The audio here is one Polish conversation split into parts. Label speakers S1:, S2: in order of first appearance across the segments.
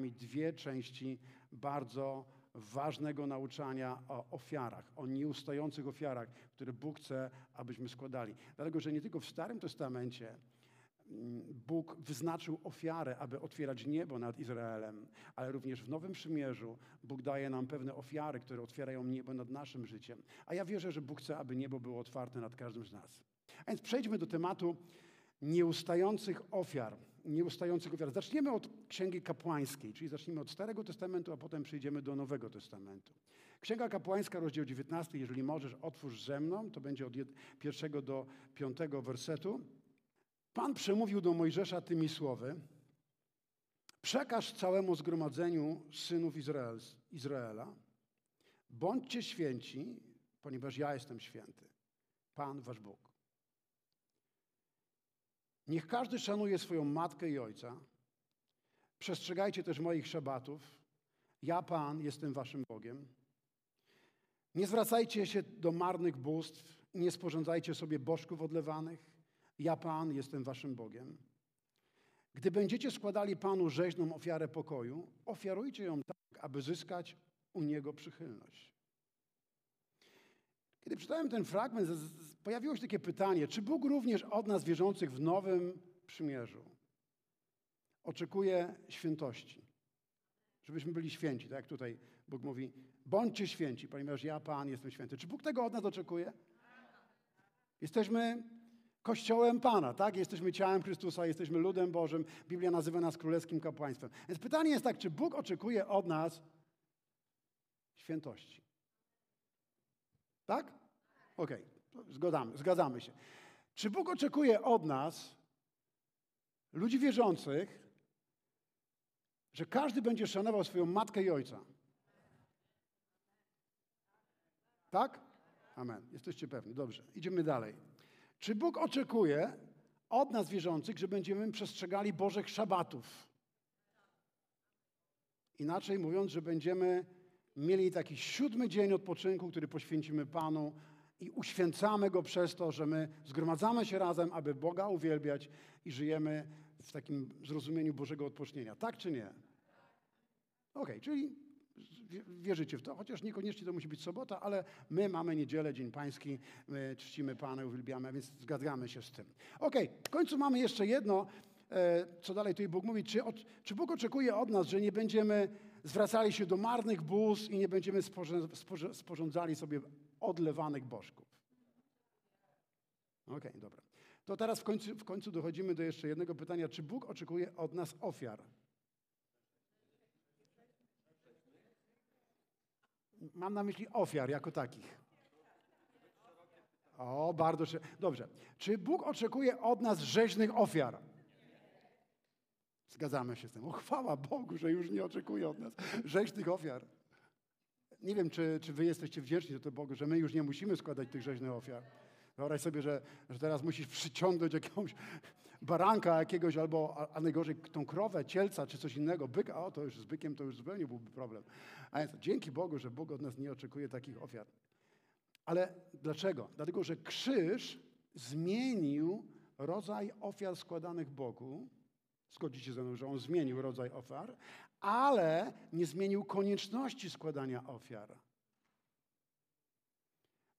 S1: nami dwie części bardzo ważnego nauczania o ofiarach, o nieustających ofiarach, które Bóg chce, abyśmy składali. Dlatego, że nie tylko w Starym Testamencie mm, Bóg wyznaczył ofiarę, aby otwierać niebo nad Izraelem, ale również w Nowym Przymierzu Bóg daje nam pewne ofiary, które otwierają niebo nad naszym życiem. A ja wierzę, że Bóg chce, aby niebo było otwarte nad każdym z nas. A więc przejdźmy do tematu nieustających ofiar. Nieustających ofiar. Zaczniemy od Księgi Kapłańskiej, czyli zacznijmy od Starego Testamentu, a potem przejdziemy do Nowego Testamentu. Księga Kapłańska, rozdział 19, jeżeli możesz, otwórz ze mną, to będzie od pierwszego do piątego wersetu. Pan przemówił do Mojżesza tymi słowy. Przekaż całemu zgromadzeniu synów Izrael, Izraela, bądźcie święci, ponieważ ja jestem święty, Pan wasz Bóg. Niech każdy szanuje swoją matkę i ojca. Przestrzegajcie też moich szabatów. Ja, Pan, jestem waszym Bogiem. Nie zwracajcie się do marnych bóstw nie sporządzajcie sobie bożków odlewanych. Ja, Pan, jestem waszym Bogiem. Gdy będziecie składali Panu rzeźną ofiarę pokoju, ofiarujcie ją tak, aby zyskać u Niego przychylność. Kiedy czytałem ten fragment, pojawiło się takie pytanie, czy Bóg również od nas wierzących w Nowym Przymierzu oczekuje świętości? Żebyśmy byli święci, tak jak tutaj Bóg mówi, bądźcie święci, ponieważ ja, Pan, jestem święty. Czy Bóg tego od nas oczekuje? Jesteśmy Kościołem Pana, tak? Jesteśmy ciałem Chrystusa, jesteśmy ludem Bożym. Biblia nazywa nas królewskim kapłaństwem. Więc pytanie jest tak, czy Bóg oczekuje od nas świętości? Tak? Okej, okay. zgadzamy, zgadzamy się. Czy Bóg oczekuje od nas, ludzi wierzących, że każdy będzie szanował swoją matkę i ojca? Tak? Amen. Jesteście pewni. Dobrze. Idziemy dalej. Czy Bóg oczekuje od nas wierzących, że będziemy przestrzegali Bożych szabatów? Inaczej mówiąc, że będziemy mieli taki siódmy dzień odpoczynku, który poświęcimy Panu i uświęcamy Go przez to, że my zgromadzamy się razem, aby Boga uwielbiać i żyjemy w takim zrozumieniu Bożego odpocznienia. Tak czy nie? Okej, okay, czyli wierzycie w to, chociaż niekoniecznie to musi być sobota, ale my mamy niedzielę, Dzień Pański, my czcimy Pana, uwielbiamy, więc zgadzamy się z tym. Okej, okay, w końcu mamy jeszcze jedno, e, co dalej tutaj Bóg mówi. Czy, czy Bóg oczekuje od nas, że nie będziemy zwracali się do marnych bóz i nie będziemy sporządzali sobie odlewanych bożków. Okej, okay, dobra. To teraz w końcu, w końcu dochodzimy do jeszcze jednego pytania. Czy Bóg oczekuje od nas ofiar? Mam na myśli ofiar jako takich. O, bardzo dobrze. Czy Bóg oczekuje od nas rzeźnych ofiar? Zgadzamy się z tym. O, chwała Bogu, że już nie oczekuje od nas rzeźnych ofiar. Nie wiem, czy, czy wy jesteście wdzięczni za to Bogu, że my już nie musimy składać tych rzeźnych ofiar. Wyobraź sobie, że, że teraz musisz przyciągnąć jakiegoś baranka jakiegoś, albo, a najgorzej tą krowę, cielca, czy coś innego, byka, o to już z bykiem to już zupełnie byłby problem. A więc dzięki Bogu, że Bóg od nas nie oczekuje takich ofiar. Ale dlaczego? Dlatego, że krzyż zmienił rodzaj ofiar składanych Bogu, Zgodzicie ze mną, że on zmienił rodzaj ofiar, ale nie zmienił konieczności składania ofiar.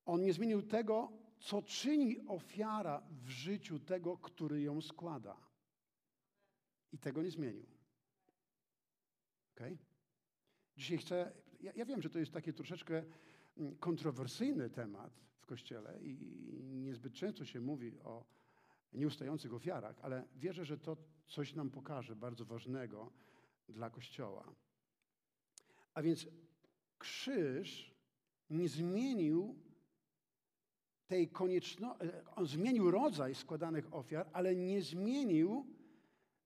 S1: On nie zmienił tego, co czyni ofiara w życiu tego, który ją składa. I tego nie zmienił. Okay? Dzisiaj chcę, ja, ja wiem, że to jest taki troszeczkę mm, kontrowersyjny temat w Kościele i niezbyt często się mówi o nieustających ofiarach, ale wierzę, że to coś nam pokaże bardzo ważnego dla Kościoła. A więc krzyż nie zmienił tej konieczności, on zmienił rodzaj składanych ofiar, ale nie zmienił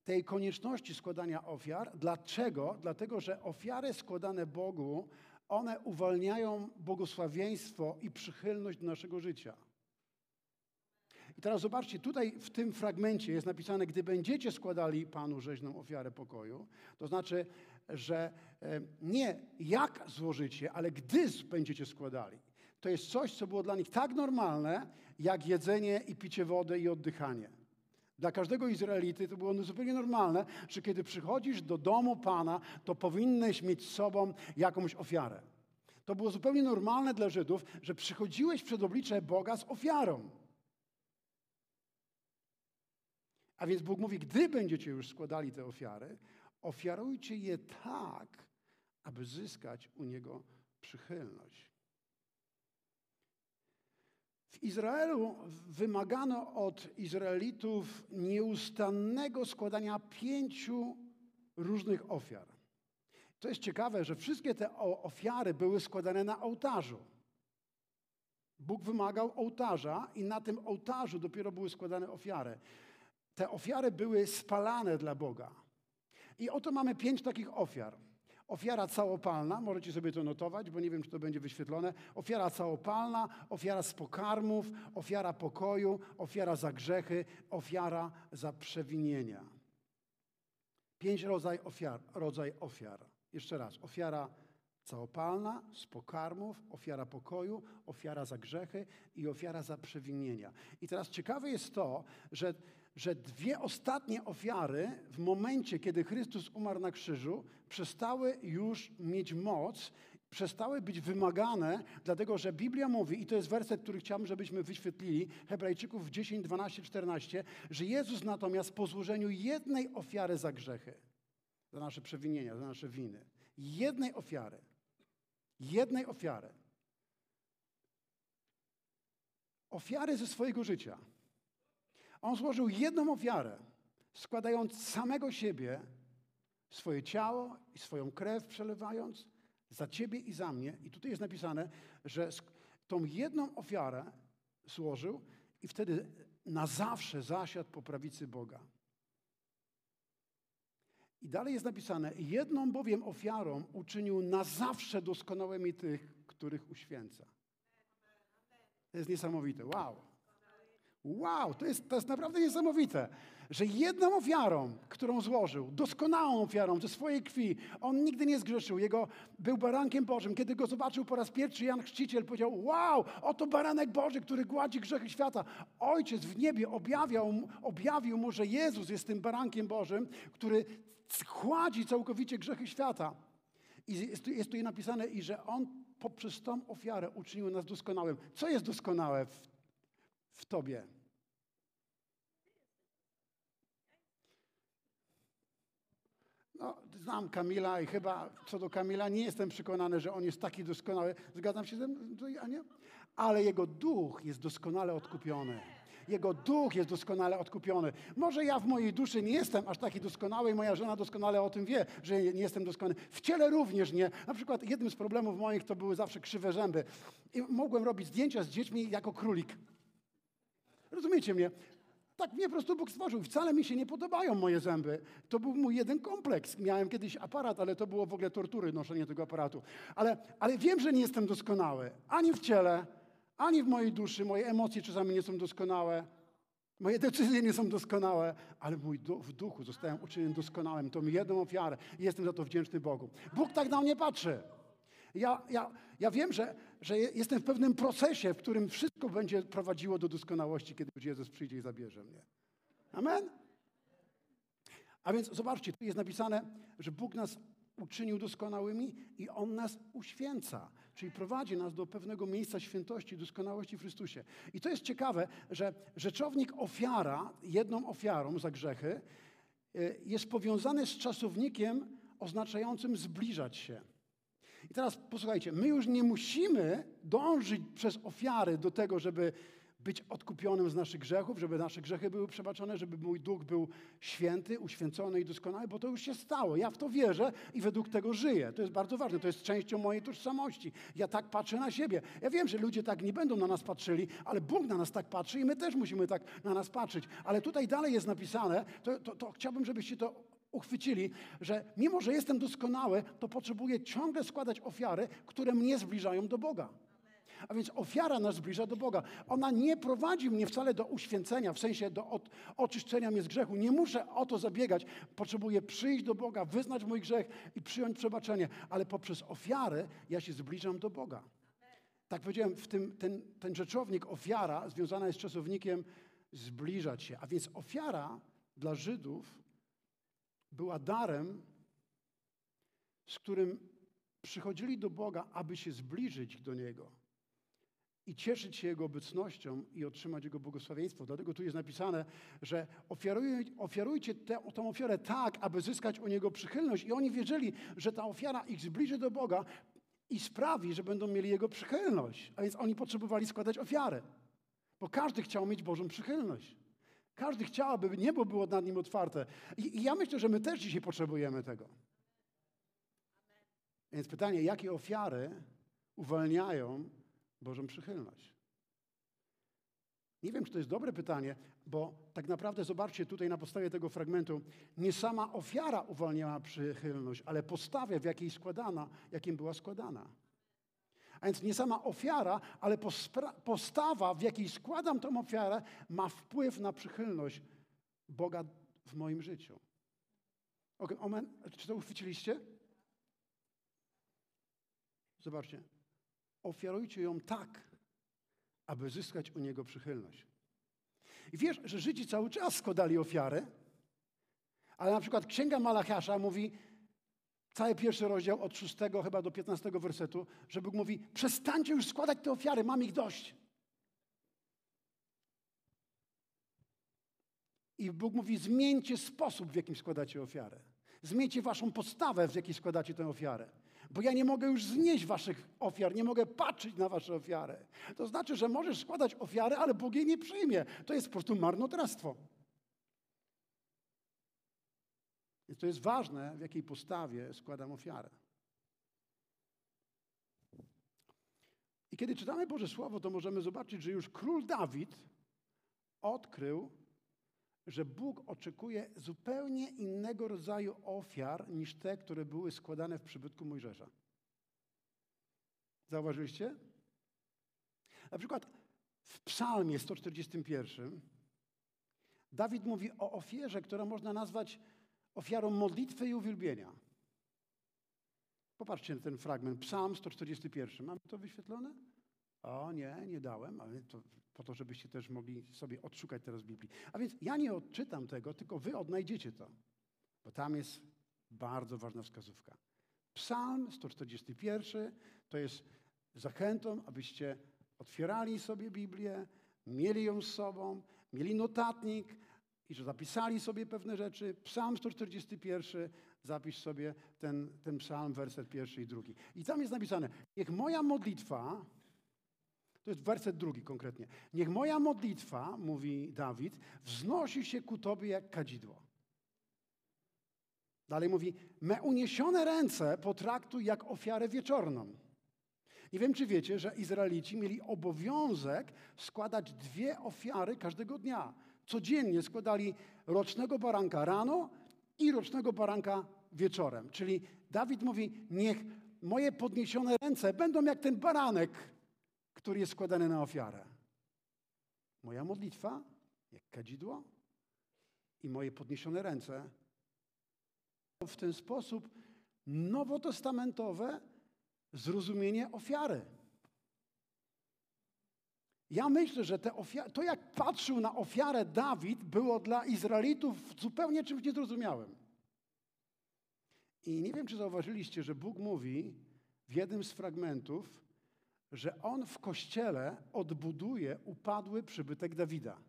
S1: tej konieczności składania ofiar. Dlaczego? Dlatego, że ofiary składane Bogu, one uwalniają błogosławieństwo i przychylność do naszego życia. Teraz zobaczcie, tutaj w tym fragmencie jest napisane, gdy będziecie składali Panu rzeźną ofiarę pokoju, to znaczy, że e, nie jak złożycie, ale gdy będziecie składali. To jest coś, co było dla nich tak normalne, jak jedzenie i picie wody i oddychanie. Dla każdego Izraelity to było zupełnie normalne, że kiedy przychodzisz do domu Pana, to powinieneś mieć z sobą jakąś ofiarę. To było zupełnie normalne dla Żydów, że przychodziłeś przed oblicze Boga z ofiarą. A więc Bóg mówi, gdy będziecie już składali te ofiary, ofiarujcie je tak, aby zyskać u Niego przychylność. W Izraelu wymagano od Izraelitów nieustannego składania pięciu różnych ofiar. To jest ciekawe, że wszystkie te ofiary były składane na ołtarzu. Bóg wymagał ołtarza i na tym ołtarzu dopiero były składane ofiary. Te ofiary były spalane dla Boga. I oto mamy pięć takich ofiar. Ofiara całopalna, możecie sobie to notować, bo nie wiem, czy to będzie wyświetlone. Ofiara całopalna, ofiara z pokarmów, ofiara pokoju, ofiara za grzechy, ofiara za przewinienia. Pięć rodzaj ofiar. Rodzaj ofiar. Jeszcze raz. Ofiara całopalna, z pokarmów, ofiara pokoju, ofiara za grzechy i ofiara za przewinienia. I teraz ciekawe jest to, że że dwie ostatnie ofiary w momencie, kiedy Chrystus umarł na krzyżu, przestały już mieć moc, przestały być wymagane, dlatego że Biblia mówi, i to jest werset, który chciałbym, żebyśmy wyświetlili, Hebrajczyków 10, 12, 14, że Jezus natomiast po złożeniu jednej ofiary za grzechy, za nasze przewinienia, za nasze winy, jednej ofiary, jednej ofiary, ofiary ze swojego życia, on złożył jedną ofiarę, składając samego siebie, swoje ciało i swoją krew przelewając za ciebie i za mnie. I tutaj jest napisane, że tą jedną ofiarę złożył i wtedy na zawsze zasiadł po prawicy Boga. I dalej jest napisane, jedną bowiem ofiarą uczynił na zawsze doskonałymi tych, których uświęca. To jest niesamowite. Wow. Wow, to jest, to jest naprawdę niesamowite, że jedną ofiarą, którą złożył, doskonałą ofiarą ze swojej krwi, on nigdy nie zgrzeszył. Jego był barankiem Bożym. Kiedy go zobaczył po raz pierwszy Jan Chrzciciel, powiedział: Wow, oto baranek Boży, który gładzi grzechy świata. Ojciec w niebie objawiał, objawił mu, że Jezus jest tym barankiem Bożym, który chładzi całkowicie grzechy świata. I jest tu, jest tu napisane, i że on poprzez tą ofiarę uczynił nas doskonałym. Co jest doskonałe w, w Tobie? No, znam Kamila i chyba co do Kamila nie jestem przekonany, że on jest taki doskonały. Zgadzam się z tym, Ania? Ale jego duch jest doskonale odkupiony. Jego duch jest doskonale odkupiony. Może ja w mojej duszy nie jestem aż taki doskonały i moja żona doskonale o tym wie, że nie jestem doskonały. W ciele również nie. Na przykład jednym z problemów moich to były zawsze krzywe zęby. I mogłem robić zdjęcia z dziećmi jako królik. Rozumiecie mnie? Tak mnie po prostu Bóg stworzył. Wcale mi się nie podobają moje zęby. To był mój jeden kompleks. Miałem kiedyś aparat, ale to było w ogóle tortury noszenie tego aparatu. Ale, ale wiem, że nie jestem doskonały. Ani w ciele, ani w mojej duszy. Moje emocje czasami nie są doskonałe. Moje decyzje nie są doskonałe, ale mój du w duchu zostałem uczyniony doskonałym. Mi jedną ofiarę jestem za to wdzięczny Bogu. Bóg tak na mnie patrzy. Ja, ja, ja wiem, że, że jestem w pewnym procesie, w którym wszystko będzie prowadziło do doskonałości, kiedy Jezus przyjdzie i zabierze mnie. Amen? A więc zobaczcie, tu jest napisane, że Bóg nas uczynił doskonałymi i On nas uświęca, czyli prowadzi nas do pewnego miejsca świętości, doskonałości w Chrystusie. I to jest ciekawe, że rzeczownik ofiara, jedną ofiarą za grzechy, y, jest powiązany z czasownikiem oznaczającym zbliżać się. I teraz posłuchajcie, my już nie musimy dążyć przez ofiary do tego, żeby być odkupionym z naszych grzechów, żeby nasze grzechy były przebaczone, żeby mój duch był święty, uświęcony i doskonały, bo to już się stało. Ja w to wierzę i według tego żyję. To jest bardzo ważne, to jest częścią mojej tożsamości. Ja tak patrzę na siebie. Ja wiem, że ludzie tak nie będą na nas patrzyli, ale Bóg na nas tak patrzy i my też musimy tak na nas patrzeć. Ale tutaj dalej jest napisane, to, to, to chciałbym, żebyście to uchwycili, że mimo, że jestem doskonały, to potrzebuję ciągle składać ofiary, które mnie zbliżają do Boga. A więc ofiara nas zbliża do Boga. Ona nie prowadzi mnie wcale do uświęcenia, w sensie do od, oczyszczenia mnie z grzechu. Nie muszę o to zabiegać. Potrzebuję przyjść do Boga, wyznać mój grzech i przyjąć przebaczenie. Ale poprzez ofiarę ja się zbliżam do Boga. Tak powiedziałem, w tym, ten, ten rzeczownik ofiara związana jest z czasownikiem zbliżać się. A więc ofiara dla Żydów była darem, z którym przychodzili do Boga, aby się zbliżyć do Niego i cieszyć się Jego obecnością i otrzymać Jego błogosławieństwo. Dlatego tu jest napisane, że ofiaruj, ofiarujcie tę, tę ofiarę tak, aby zyskać u Niego przychylność. I oni wiedzieli, że ta ofiara ich zbliży do Boga i sprawi, że będą mieli Jego przychylność. A więc oni potrzebowali składać ofiarę, bo każdy chciał mieć Bożą przychylność. Każdy chciał, aby niebo było nad nim otwarte. I, I, ja myślę, że my też dzisiaj potrzebujemy tego. Więc pytanie, jakie ofiary uwalniają Bożą przychylność? Nie wiem, czy to jest dobre pytanie, bo tak naprawdę zobaczcie tutaj na podstawie tego fragmentu, nie sama ofiara uwalniała przychylność, ale postawa, w jakiej składana, jakim była składana. A więc nie sama ofiara, ale postawa, w jakiej składam tę ofiarę, ma wpływ na przychylność Boga w moim życiu. Okay, omen. Czy to uchwyciliście? Zobaczcie. Ofiarujcie ją tak, aby zyskać u Niego przychylność. I wiesz, że Żydzi cały czas składali ofiary, ale na przykład Księga Malachiasza mówi, cały pierwszy rozdział od 6 chyba do 15 wersetu, że Bóg mówi, przestańcie już składać te ofiary, mam ich dość. I Bóg mówi, zmieńcie sposób, w jakim składacie ofiarę. Zmieńcie waszą postawę, w jakiej składacie tę ofiarę. Bo ja nie mogę już znieść waszych ofiar, nie mogę patrzeć na wasze ofiary. To znaczy, że możesz składać ofiary, ale Bóg jej nie przyjmie. To jest po prostu marnotrawstwo. Więc to jest ważne, w jakiej postawie składam ofiarę. I kiedy czytamy Boże Słowo, to możemy zobaczyć, że już król Dawid odkrył, że Bóg oczekuje zupełnie innego rodzaju ofiar niż te, które były składane w przybytku Mojżesza. Zauważyliście? Na przykład w Psalmie 141 Dawid mówi o ofierze, która można nazwać ofiarą modlitwy i uwielbienia. Popatrzcie na ten fragment, Psalm 141. Mamy to wyświetlone? O nie, nie dałem, ale to po to, żebyście też mogli sobie odszukać teraz Biblii. A więc ja nie odczytam tego, tylko wy odnajdziecie to, bo tam jest bardzo ważna wskazówka. Psalm 141 to jest zachętą, abyście otwierali sobie Biblię, mieli ją z sobą, mieli notatnik, i że zapisali sobie pewne rzeczy. Psalm 141, zapisz sobie ten, ten psalm, werset pierwszy i drugi. I tam jest napisane, niech moja modlitwa, to jest werset drugi konkretnie, niech moja modlitwa, mówi Dawid, wznosi się ku Tobie jak kadzidło. Dalej mówi, me uniesione ręce potraktuj jak ofiarę wieczorną. Nie wiem, czy wiecie, że Izraelici mieli obowiązek składać dwie ofiary każdego dnia codziennie składali rocznego baranka rano i rocznego baranka wieczorem. Czyli Dawid mówi: Niech moje podniesione ręce będą jak ten baranek, który jest składany na ofiarę. Moja modlitwa, jak kadzidło, i moje podniesione ręce. W ten sposób nowotestamentowe zrozumienie ofiary. Ja myślę, że to jak patrzył na ofiarę Dawid, było dla Izraelitów zupełnie czymś niezrozumiałym. I nie wiem, czy zauważyliście, że Bóg mówi w jednym z fragmentów, że On w kościele odbuduje upadły przybytek Dawida.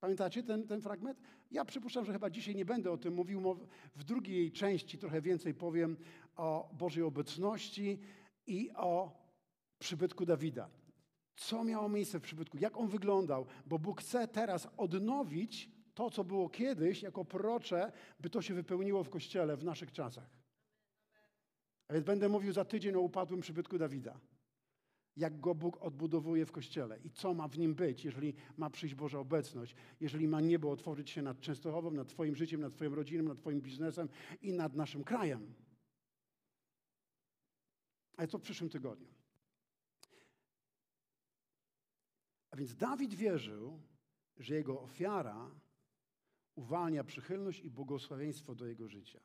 S1: Pamiętacie ten, ten fragment? Ja przypuszczam, że chyba dzisiaj nie będę o tym mówił. W drugiej części trochę więcej powiem o Bożej obecności i o przybytku Dawida. Co miało miejsce w przybytku? Jak on wyglądał? Bo Bóg chce teraz odnowić to, co było kiedyś, jako prorocze, by to się wypełniło w Kościele w naszych czasach. A więc będę mówił za tydzień o upadłym przybytku Dawida. Jak go Bóg odbudowuje w Kościele i co ma w nim być, jeżeli ma przyjść Boża obecność, jeżeli ma niebo otworzyć się nad Częstochową, nad Twoim życiem, nad Twoją rodziną, nad Twoim biznesem i nad naszym krajem. Ale to w przyszłym tygodniu. A więc Dawid wierzył, że jego ofiara uwalnia przychylność i błogosławieństwo do jego życia.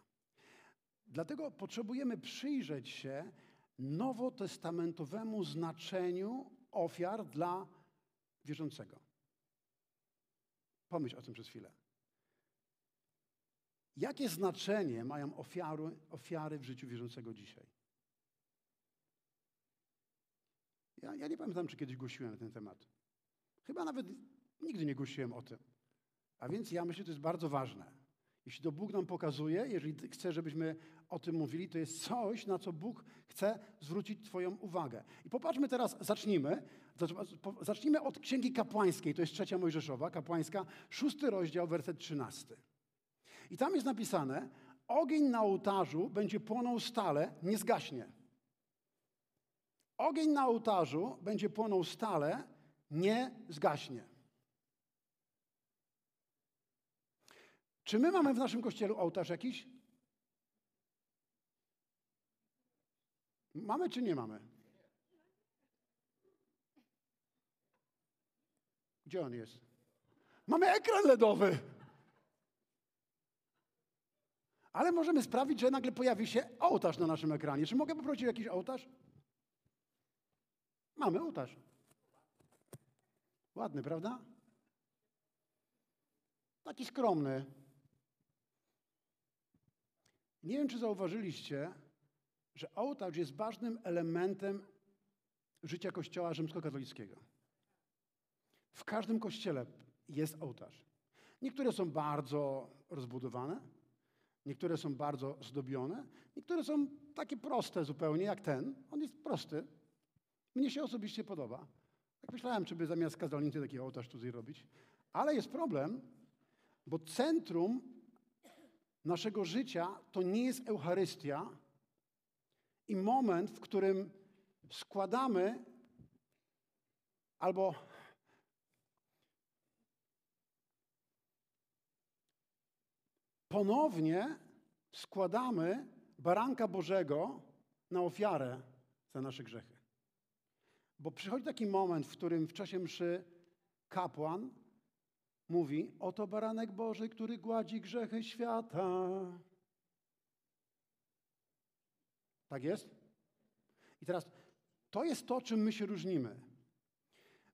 S1: Dlatego potrzebujemy przyjrzeć się nowotestamentowemu znaczeniu ofiar dla wierzącego. Pomyśl o tym przez chwilę. Jakie znaczenie mają ofiary, ofiary w życiu wierzącego dzisiaj? Ja, ja nie pamiętam, czy kiedyś głosiłem na ten temat. Chyba nawet nigdy nie głosiłem o tym. A więc ja myślę, że to jest bardzo ważne. Jeśli to Bóg nam pokazuje, jeżeli chce, żebyśmy o tym mówili, to jest coś, na co Bóg chce zwrócić Twoją uwagę. I popatrzmy teraz, zacznijmy. Zacznijmy od Księgi Kapłańskiej, to jest trzecia Mojżeszowa, kapłańska, szósty rozdział, werset trzynasty. I tam jest napisane, ogień na ołtarzu będzie płonął stale, nie zgaśnie. Ogień na ołtarzu będzie płonął stale, nie zgaśnie. Czy my mamy w naszym kościele ołtarz jakiś? Mamy czy nie mamy? Gdzie on jest? Mamy ekran LEDowy. Ale możemy sprawić, że nagle pojawi się ołtarz na naszym ekranie. Czy mogę poprosić jakiś ołtarz? Mamy ołtarz. Ładny, prawda? Taki skromny. Nie wiem, czy zauważyliście, że ołtarz jest ważnym elementem życia Kościoła rzymskokatolickiego. W każdym kościele jest ołtarz. Niektóre są bardzo rozbudowane, niektóre są bardzo zdobione, niektóre są takie proste zupełnie jak ten. On jest prosty. Mnie się osobiście podoba. Tak myślałem, czy by zamiast kazalnicy taki ołtarz tutaj robić. Ale jest problem, bo centrum naszego życia to nie jest Eucharystia i moment, w którym składamy albo ponownie składamy baranka Bożego na ofiarę za nasze grzechy. Bo przychodzi taki moment, w którym w czasie mszy kapłan mówi: Oto baranek Boży, który gładzi grzechy świata. Tak jest? I teraz to jest to, czym my się różnimy.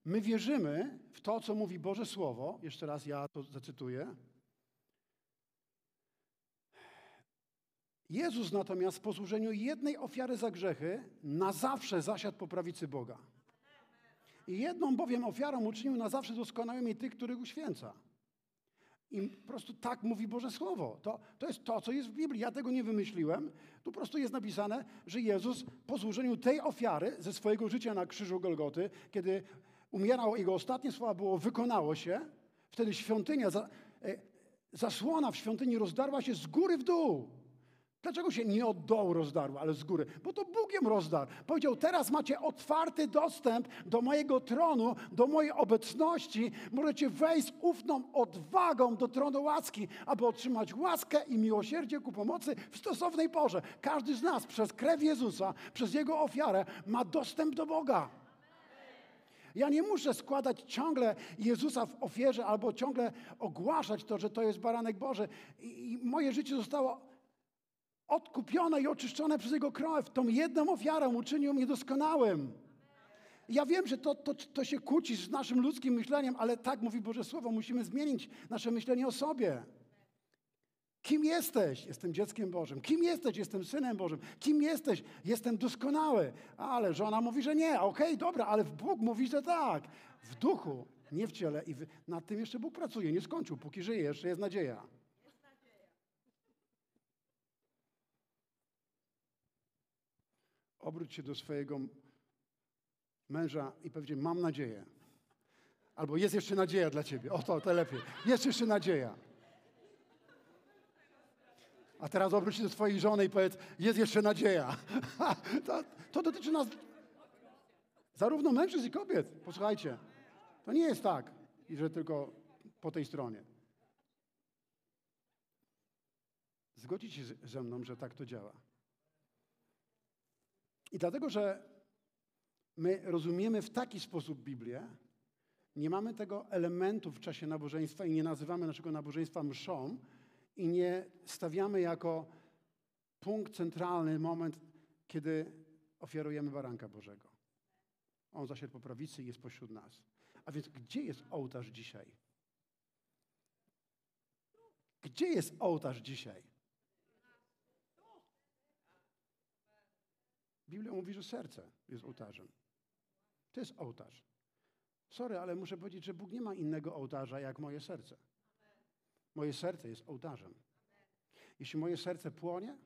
S1: My wierzymy w to, co mówi Boże Słowo. Jeszcze raz ja to zacytuję. Jezus natomiast po złożeniu jednej ofiary za grzechy na zawsze zasiadł po prawicy Boga. I jedną bowiem ofiarą uczynił na zawsze doskonałymi tych, których uświęca. I po prostu tak mówi Boże Słowo. To, to jest to, co jest w Biblii. Ja tego nie wymyśliłem. Tu po prostu jest napisane, że Jezus po złożeniu tej ofiary ze swojego życia na krzyżu Golgoty, kiedy umierał, jego ostatnie słowa było wykonało się, wtedy świątynia, e, zasłona w świątyni rozdarła się z góry w dół. Dlaczego się nie od dołu rozdarła, ale z góry? Bo to Bóg rozdarł. Powiedział, teraz macie otwarty dostęp do mojego tronu, do mojej obecności. Możecie wejść z ufną odwagą do tronu łaski, aby otrzymać łaskę i miłosierdzie ku pomocy w stosownej porze. Każdy z nas przez krew Jezusa, przez Jego ofiarę ma dostęp do Boga. Ja nie muszę składać ciągle Jezusa w ofierze albo ciągle ogłaszać to, że to jest baranek Boży. I moje życie zostało odkupione i oczyszczone przez Jego krew. Tą jedną ofiarą uczynił mnie doskonałym. Ja wiem, że to, to, to się kłóci z naszym ludzkim myśleniem, ale tak mówi Boże Słowo, musimy zmienić nasze myślenie o sobie. Kim jesteś? Jestem dzieckiem Bożym. Kim jesteś? Jestem synem Bożym. Kim jesteś? Jestem doskonały. Ale żona mówi, że nie. Okej, okay, dobra, ale Bóg mówi, że tak. W duchu, nie w ciele. I nad tym jeszcze Bóg pracuje. Nie skończył. Póki żyje, jeszcze jest nadzieja. Obróć się do swojego męża i powiedz, mam nadzieję. Albo jest jeszcze nadzieja dla ciebie. O to, to lepiej. Jest jeszcze nadzieja. A teraz obróć się do swojej żony i powiedz, jest jeszcze nadzieja. to, to dotyczy nas zarówno mężczyzn i kobiet. Posłuchajcie, to nie jest tak, że tylko po tej stronie. Zgodzicie się ze mną, że tak to działa. I dlatego, że my rozumiemy w taki sposób Biblię, nie mamy tego elementu w czasie nabożeństwa i nie nazywamy naszego nabożeństwa mszą i nie stawiamy jako punkt centralny moment, kiedy ofiarujemy baranka Bożego. On zasiadł po prawicy i jest pośród nas. A więc gdzie jest ołtarz dzisiaj? Gdzie jest ołtarz dzisiaj? Biblia mówi, że serce jest ołtarzem. To jest ołtarz. Sorry, ale muszę powiedzieć, że Bóg nie ma innego ołtarza jak moje serce. Moje serce jest ołtarzem. Jeśli moje serce płonie,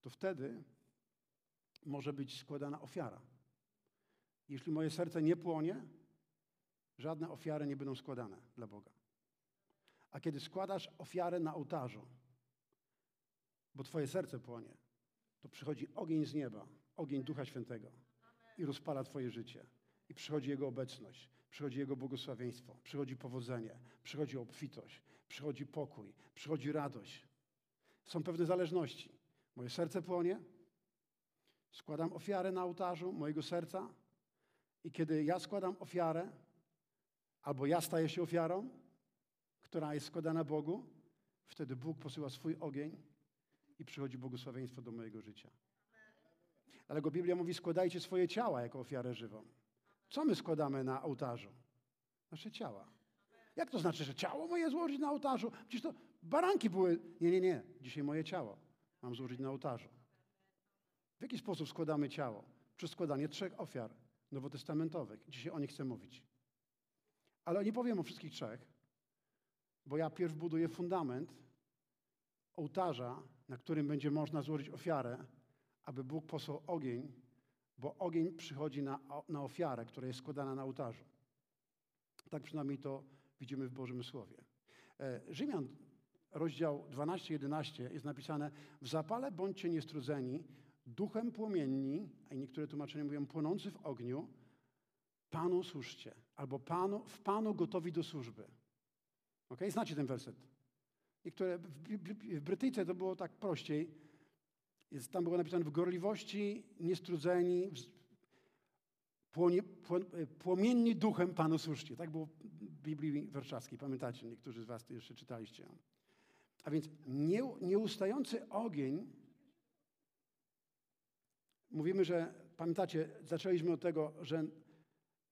S1: to wtedy może być składana ofiara. Jeśli moje serce nie płonie, żadne ofiary nie będą składane dla Boga. A kiedy składasz ofiarę na ołtarzu, bo Twoje serce płonie, to przychodzi ogień z nieba, ogień Ducha Świętego i rozpala Twoje życie. I przychodzi Jego obecność, przychodzi Jego błogosławieństwo, przychodzi powodzenie, przychodzi obfitość, przychodzi pokój, przychodzi radość. Są pewne zależności. Moje serce płonie, składam ofiarę na ołtarzu mojego serca i kiedy ja składam ofiarę, albo ja staję się ofiarą, która jest składana Bogu, wtedy Bóg posyła swój ogień i przychodzi błogosławieństwo do mojego życia. Dlatego Biblia mówi, składajcie swoje ciała jako ofiarę żywą. Co my składamy na ołtarzu? Nasze ciała. Jak to znaczy, że ciało moje złożyć na ołtarzu? Przecież to baranki były. Nie, nie, nie. Dzisiaj moje ciało mam złożyć na ołtarzu. W jaki sposób składamy ciało? Przez składanie trzech ofiar nowotestamentowych. Dzisiaj o nich chcę mówić. Ale nie powiem o wszystkich trzech, bo ja pierw buduję fundament ołtarza, na którym będzie można złożyć ofiarę, aby Bóg posłał ogień, bo ogień przychodzi na, na ofiarę, która jest składana na ołtarzu. Tak przynajmniej to widzimy w Bożym Słowie. E, Rzymian, rozdział 12-11 jest napisane w zapale bądźcie niestrudzeni, duchem płomienni, a niektóre tłumaczenia mówią płonący w ogniu, Panu służcie, albo panu, w Panu gotowi do służby. Ok? Znacie ten werset. Niektóre, w, Brytyjce to było tak prościej. Jest, tam było napisane w gorliwości, niestrudzeni, płonie, płomienni duchem Panu służcie. Tak było w Biblii Warszawskiej. Pamiętacie, niektórzy z was to jeszcze czytaliście. A więc nie, nieustający ogień, mówimy, że, pamiętacie, zaczęliśmy od tego, że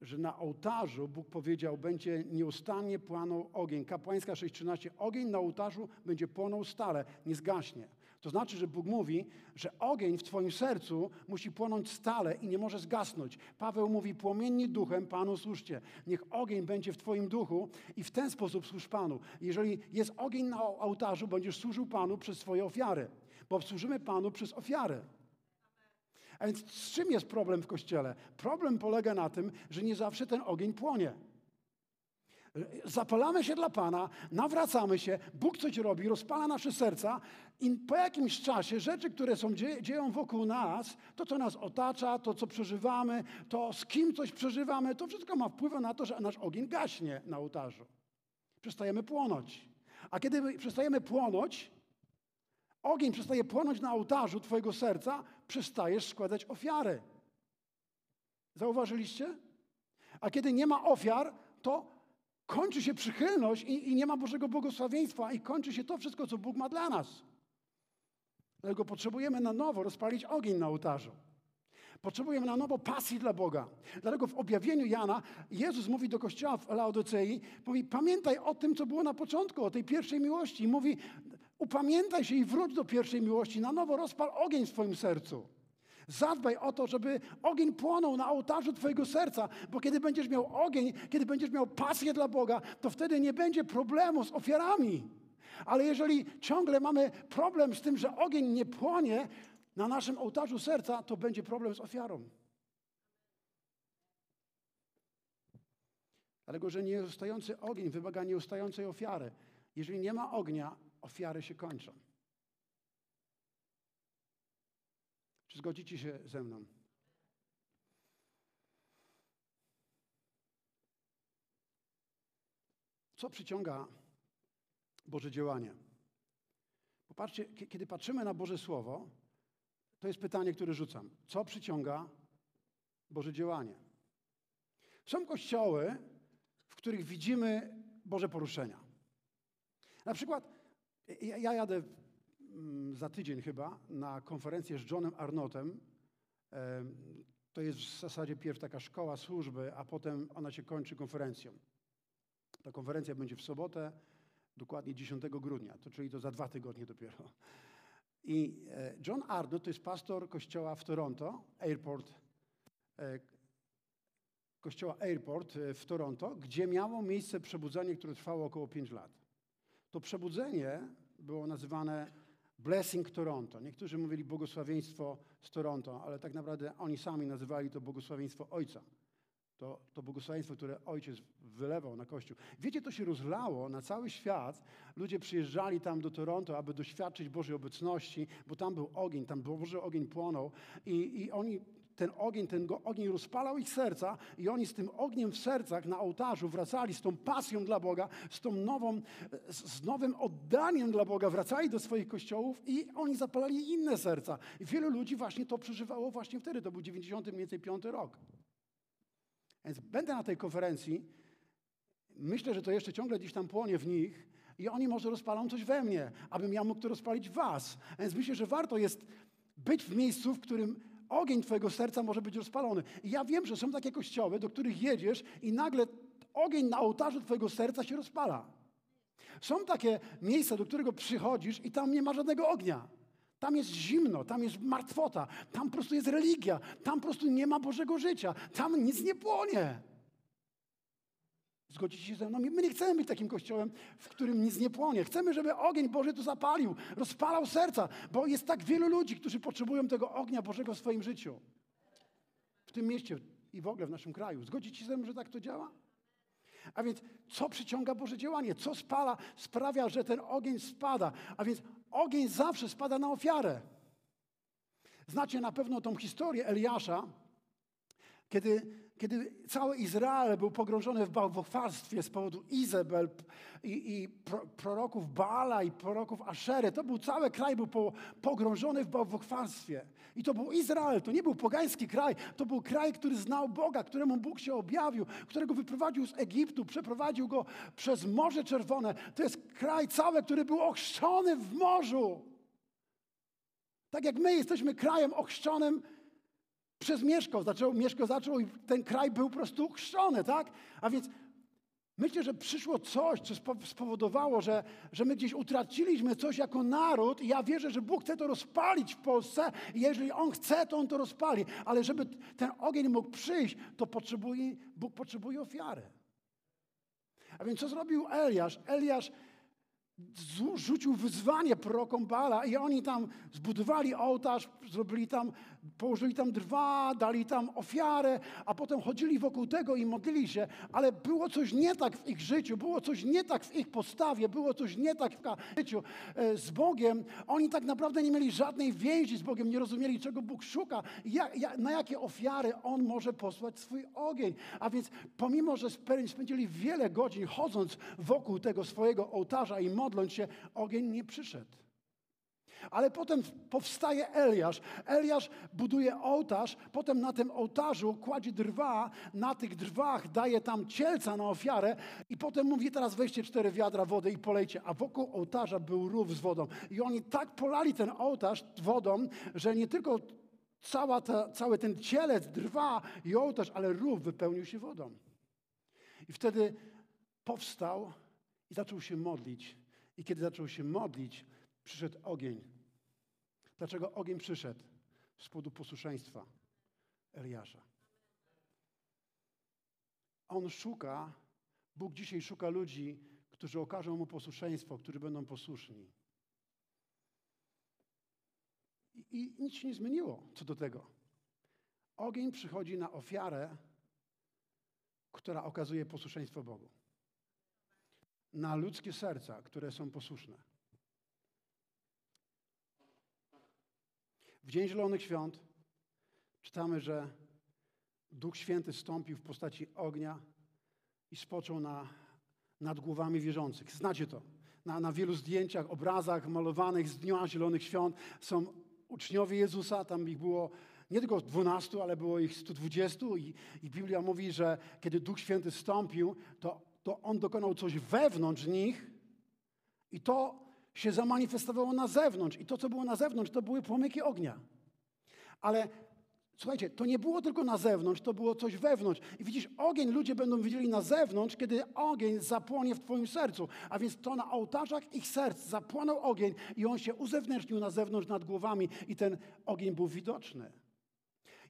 S1: że na ołtarzu Bóg powiedział, będzie nieustannie płonął ogień. Kapłańska 6.13. Ogień na ołtarzu będzie płonął stale, nie zgaśnie. To znaczy, że Bóg mówi, że ogień w Twoim sercu musi płonąć stale i nie może zgasnąć. Paweł mówi, płomienni duchem Panu służcie. Niech ogień będzie w Twoim duchu i w ten sposób służ Panu. Jeżeli jest ogień na ołtarzu, będziesz służył Panu przez swoje ofiary, bo służymy Panu przez ofiary. A więc z czym jest problem w kościele? Problem polega na tym, że nie zawsze ten ogień płonie. Zapalamy się dla Pana, nawracamy się, Bóg coś robi, rozpala nasze serca i po jakimś czasie rzeczy, które są dzieją wokół nas, to co nas otacza, to co przeżywamy, to z kim coś przeżywamy, to wszystko ma wpływ na to, że nasz ogień gaśnie na ołtarzu. Przestajemy płonąć. A kiedy przestajemy płonąć, ogień przestaje płonąć na ołtarzu Twojego serca, przestajesz składać ofiary. Zauważyliście? A kiedy nie ma ofiar, to kończy się przychylność i, i, nie ma Bożego błogosławieństwa i kończy się to wszystko, co Bóg ma dla nas. Dlatego potrzebujemy na nowo rozpalić ogień na ołtarzu. Potrzebujemy na nowo pasji dla Boga. Dlatego w objawieniu Jana Jezus mówi do kościoła w Laodycei, mówi, pamiętaj o tym, co było na początku, o tej pierwszej miłości. Mówi, upamiętaj się i wróć do pierwszej miłości. Na nowo rozpal ogień w swoim sercu. Zadbaj o to, żeby ogień płonął na ołtarzu Twojego serca, bo kiedy będziesz miał ogień, kiedy będziesz miał pasję dla Boga, to wtedy nie będzie problemu z ofiarami. Ale jeżeli ciągle mamy problem z tym, że ogień nie płonie, na naszym ołtarzu serca, to będzie problem z ofiarą. Dlatego, że nieustający ogień wymaga nieustającej ofiary. Jeżeli nie ma ognia, ofiary się kończą. Czy zgodzicie się ze mną? Co przyciąga Boże działanie? Popatrzcie, kiedy patrzymy na Boże Słowo, to jest pytanie, które rzucam. Co przyciąga Boże działanie? Są kościoły, w których widzimy Boże poruszenia. Na przykład ja jadę mm, za tydzień chyba na konferencję z Johnem Arnotem. To jest w zasadzie pierw taka szkoła służby, a potem ona się kończy konferencją. Ta konferencja będzie w sobotę, dokładnie 10 grudnia, to czyli to za dwa tygodnie dopiero. I e, John Arnold to jest pastor kościoła w Toronto, Airport, e, kościoła Airport e, w Toronto, gdzie miało miejsce przebudzenie, które trwało około 5 lat. To przebudzenie było nazywane Blessing Toronto. Niektórzy mówili błogosławieństwo z Toronto, ale tak naprawdę oni sami nazywali to błogosławieństwo Ojca. To, to błogosławieństwo, które Ojciec wylewał na Kościół. Wiecie, to się rozlało na cały świat. Ludzie przyjeżdżali tam do Toronto, aby doświadczyć Bożej obecności, bo tam był ogień, tam Boży ogień płonął i, i oni ten ogień, ten ogień rozpalał ich serca i oni z tym ogniem w sercach na ołtarzu wracali z tą pasją dla Boga, z tą nową, z nowym oddaniem dla Boga, wracali do swoich kościołów i oni zapalali inne serca. I wielu ludzi właśnie to przeżywało właśnie wtedy, to był 90 mniej więcej piąty rok. Więc będę na tej konferencji, myślę, że to jeszcze ciągle gdzieś tam płonie w nich i oni może rozpalą coś we mnie, abym ja mógł to rozpalić w was. Więc myślę, że warto jest być w miejscu, w którym ogień Twojego serca może być rozpalony. I ja wiem, że są takie kościoły, do których jedziesz i nagle ogień na ołtarzu Twojego serca się rozpala. Są takie miejsca, do którego przychodzisz i tam nie ma żadnego ognia. Tam jest zimno, tam jest martwota, tam po prostu jest religia, tam po prostu nie ma Bożego życia, tam nic nie płonie. Zgodzicie się ze mną? My nie chcemy być takim kościołem, w którym nic nie płonie. Chcemy, żeby ogień Boży tu zapalił, rozpalał serca, bo jest tak wielu ludzi, którzy potrzebują tego ognia Bożego w swoim życiu. W tym mieście i w ogóle w naszym kraju. Zgodzicie się ze mną, że tak to działa? A więc co przyciąga Boże działanie? Co spala, sprawia, że ten ogień spada? A więc ogień zawsze spada na ofiarę. Znacie na pewno tą historię Eliasza, kiedy, kiedy cały Izrael był pogrążony w bałwochwalstwie z powodu Izabel i, i proroków Baala i proroków Aszery, to był cały kraj był po, pogrążony w bałwochwalstwie. I to był Izrael, to nie był pogański kraj, to był kraj, który znał Boga, któremu Bóg się objawił, którego wyprowadził z Egiptu, przeprowadził go przez Morze Czerwone. To jest kraj cały, który był ochrzczony w morzu. Tak jak my jesteśmy krajem ochrzczonym przez Mieszko. Zaczął, Mieszko zaczął i ten kraj był po prostu chrzczony, tak? A więc myślę, że przyszło coś, co spowodowało, że, że my gdzieś utraciliśmy coś jako naród i ja wierzę, że Bóg chce to rozpalić w Polsce i jeżeli On chce, to On to rozpali. Ale żeby ten ogień mógł przyjść, to potrzebuje, Bóg potrzebuje ofiary. A więc co zrobił Eliasz? Eliasz rzucił wyzwanie prorokom Bala i oni tam zbudowali ołtarz, zrobili tam, położyli tam drwa, dali tam ofiarę, a potem chodzili wokół tego i modlili się, ale było coś nie tak w ich życiu, było coś nie tak w ich postawie, było coś nie tak w życiu e, z Bogiem. Oni tak naprawdę nie mieli żadnej więzi z Bogiem, nie rozumieli, czego Bóg szuka, jak, na jakie ofiary On może posłać swój ogień. A więc pomimo, że spędzili wiele godzin chodząc wokół tego swojego ołtarza i modląc się, ogień nie przyszedł. Ale potem powstaje Eliasz. Eliasz buduje ołtarz, potem na tym ołtarzu kładzie drwa, na tych drwach daje tam cielca na ofiarę i potem mówi, teraz weźcie cztery wiadra wody i polejcie. A wokół ołtarza był rów z wodą. I oni tak polali ten ołtarz wodą, że nie tylko cała ta, cały ten cielec, drwa i ołtarz, ale rów wypełnił się wodą. I wtedy powstał i zaczął się modlić i kiedy zaczął się modlić, przyszedł ogień. Dlaczego ogień przyszedł? Z powodu posłuszeństwa Eliasza. On szuka, Bóg dzisiaj szuka ludzi, którzy okażą mu posłuszeństwo, którzy będą posłuszni. I, I, nic się nie zmieniło co do tego. Ogień przychodzi na ofiarę, która okazuje posłuszeństwo Bogu na ludzkie serca, które są posłuszne. W Dzień Zielonych Świąt czytamy, że Duch Święty stąpił w postaci ognia i spoczął na, nad głowami wierzących. Znacie to. Na, na wielu zdjęciach, obrazach malowanych z Dnia Zielonych Świąt są uczniowie Jezusa, tam ich było nie tylko 12, ale było ich 120 i, i Biblia mówi, że kiedy Duch Święty stąpił, to to On dokonał coś wewnątrz nich i to się zamanifestowało na zewnątrz. I to, co było na zewnątrz, to były płomyki ognia. Ale Słuchajcie, to nie było tylko na zewnątrz, to było coś wewnątrz. I widzisz, ogień ludzie będą widzieli na zewnątrz, kiedy ogień zapłonie w Twoim sercu. A więc to na ołtarzach ich serc zapłonął ogień i on się uzewnętrznił na zewnątrz nad głowami i ten ogień był widoczny.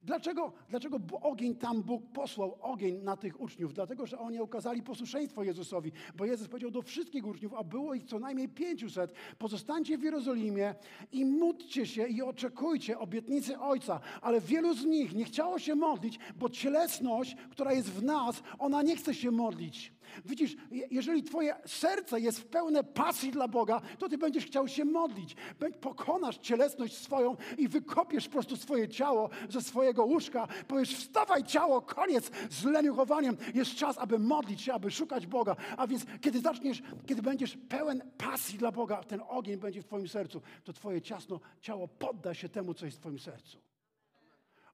S1: Dlaczego, dlaczego ogień tam Bóg posłał ogień na tych uczniów? Dlatego, że oni okazali posłuszeństwo Jezusowi, bo Jezus powiedział do wszystkich uczniów, a było ich co najmniej pięciuset, pozostańcie w Jerozolimie i módlcie się i oczekujcie obietnicy Ojca. Ale wielu z nich nie chciało się modlić, bo cielesność, która jest w nas, ona nie chce się modlić. Widzisz, jeżeli twoje serce jest pełne pasji dla Boga, to ty będziesz chciał się modlić. Pokonasz cielesność swoją i wykopiesz po prostu swoje ciało ze swojego łóżka. Powiesz, wstawaj ciało, koniec z leniuchowaniem. Jest czas, aby modlić się, aby szukać Boga. A więc kiedy zaczniesz, kiedy będziesz pełen pasji dla Boga, ten ogień będzie w twoim sercu, to twoje ciasno ciało podda się temu, co jest w twoim sercu.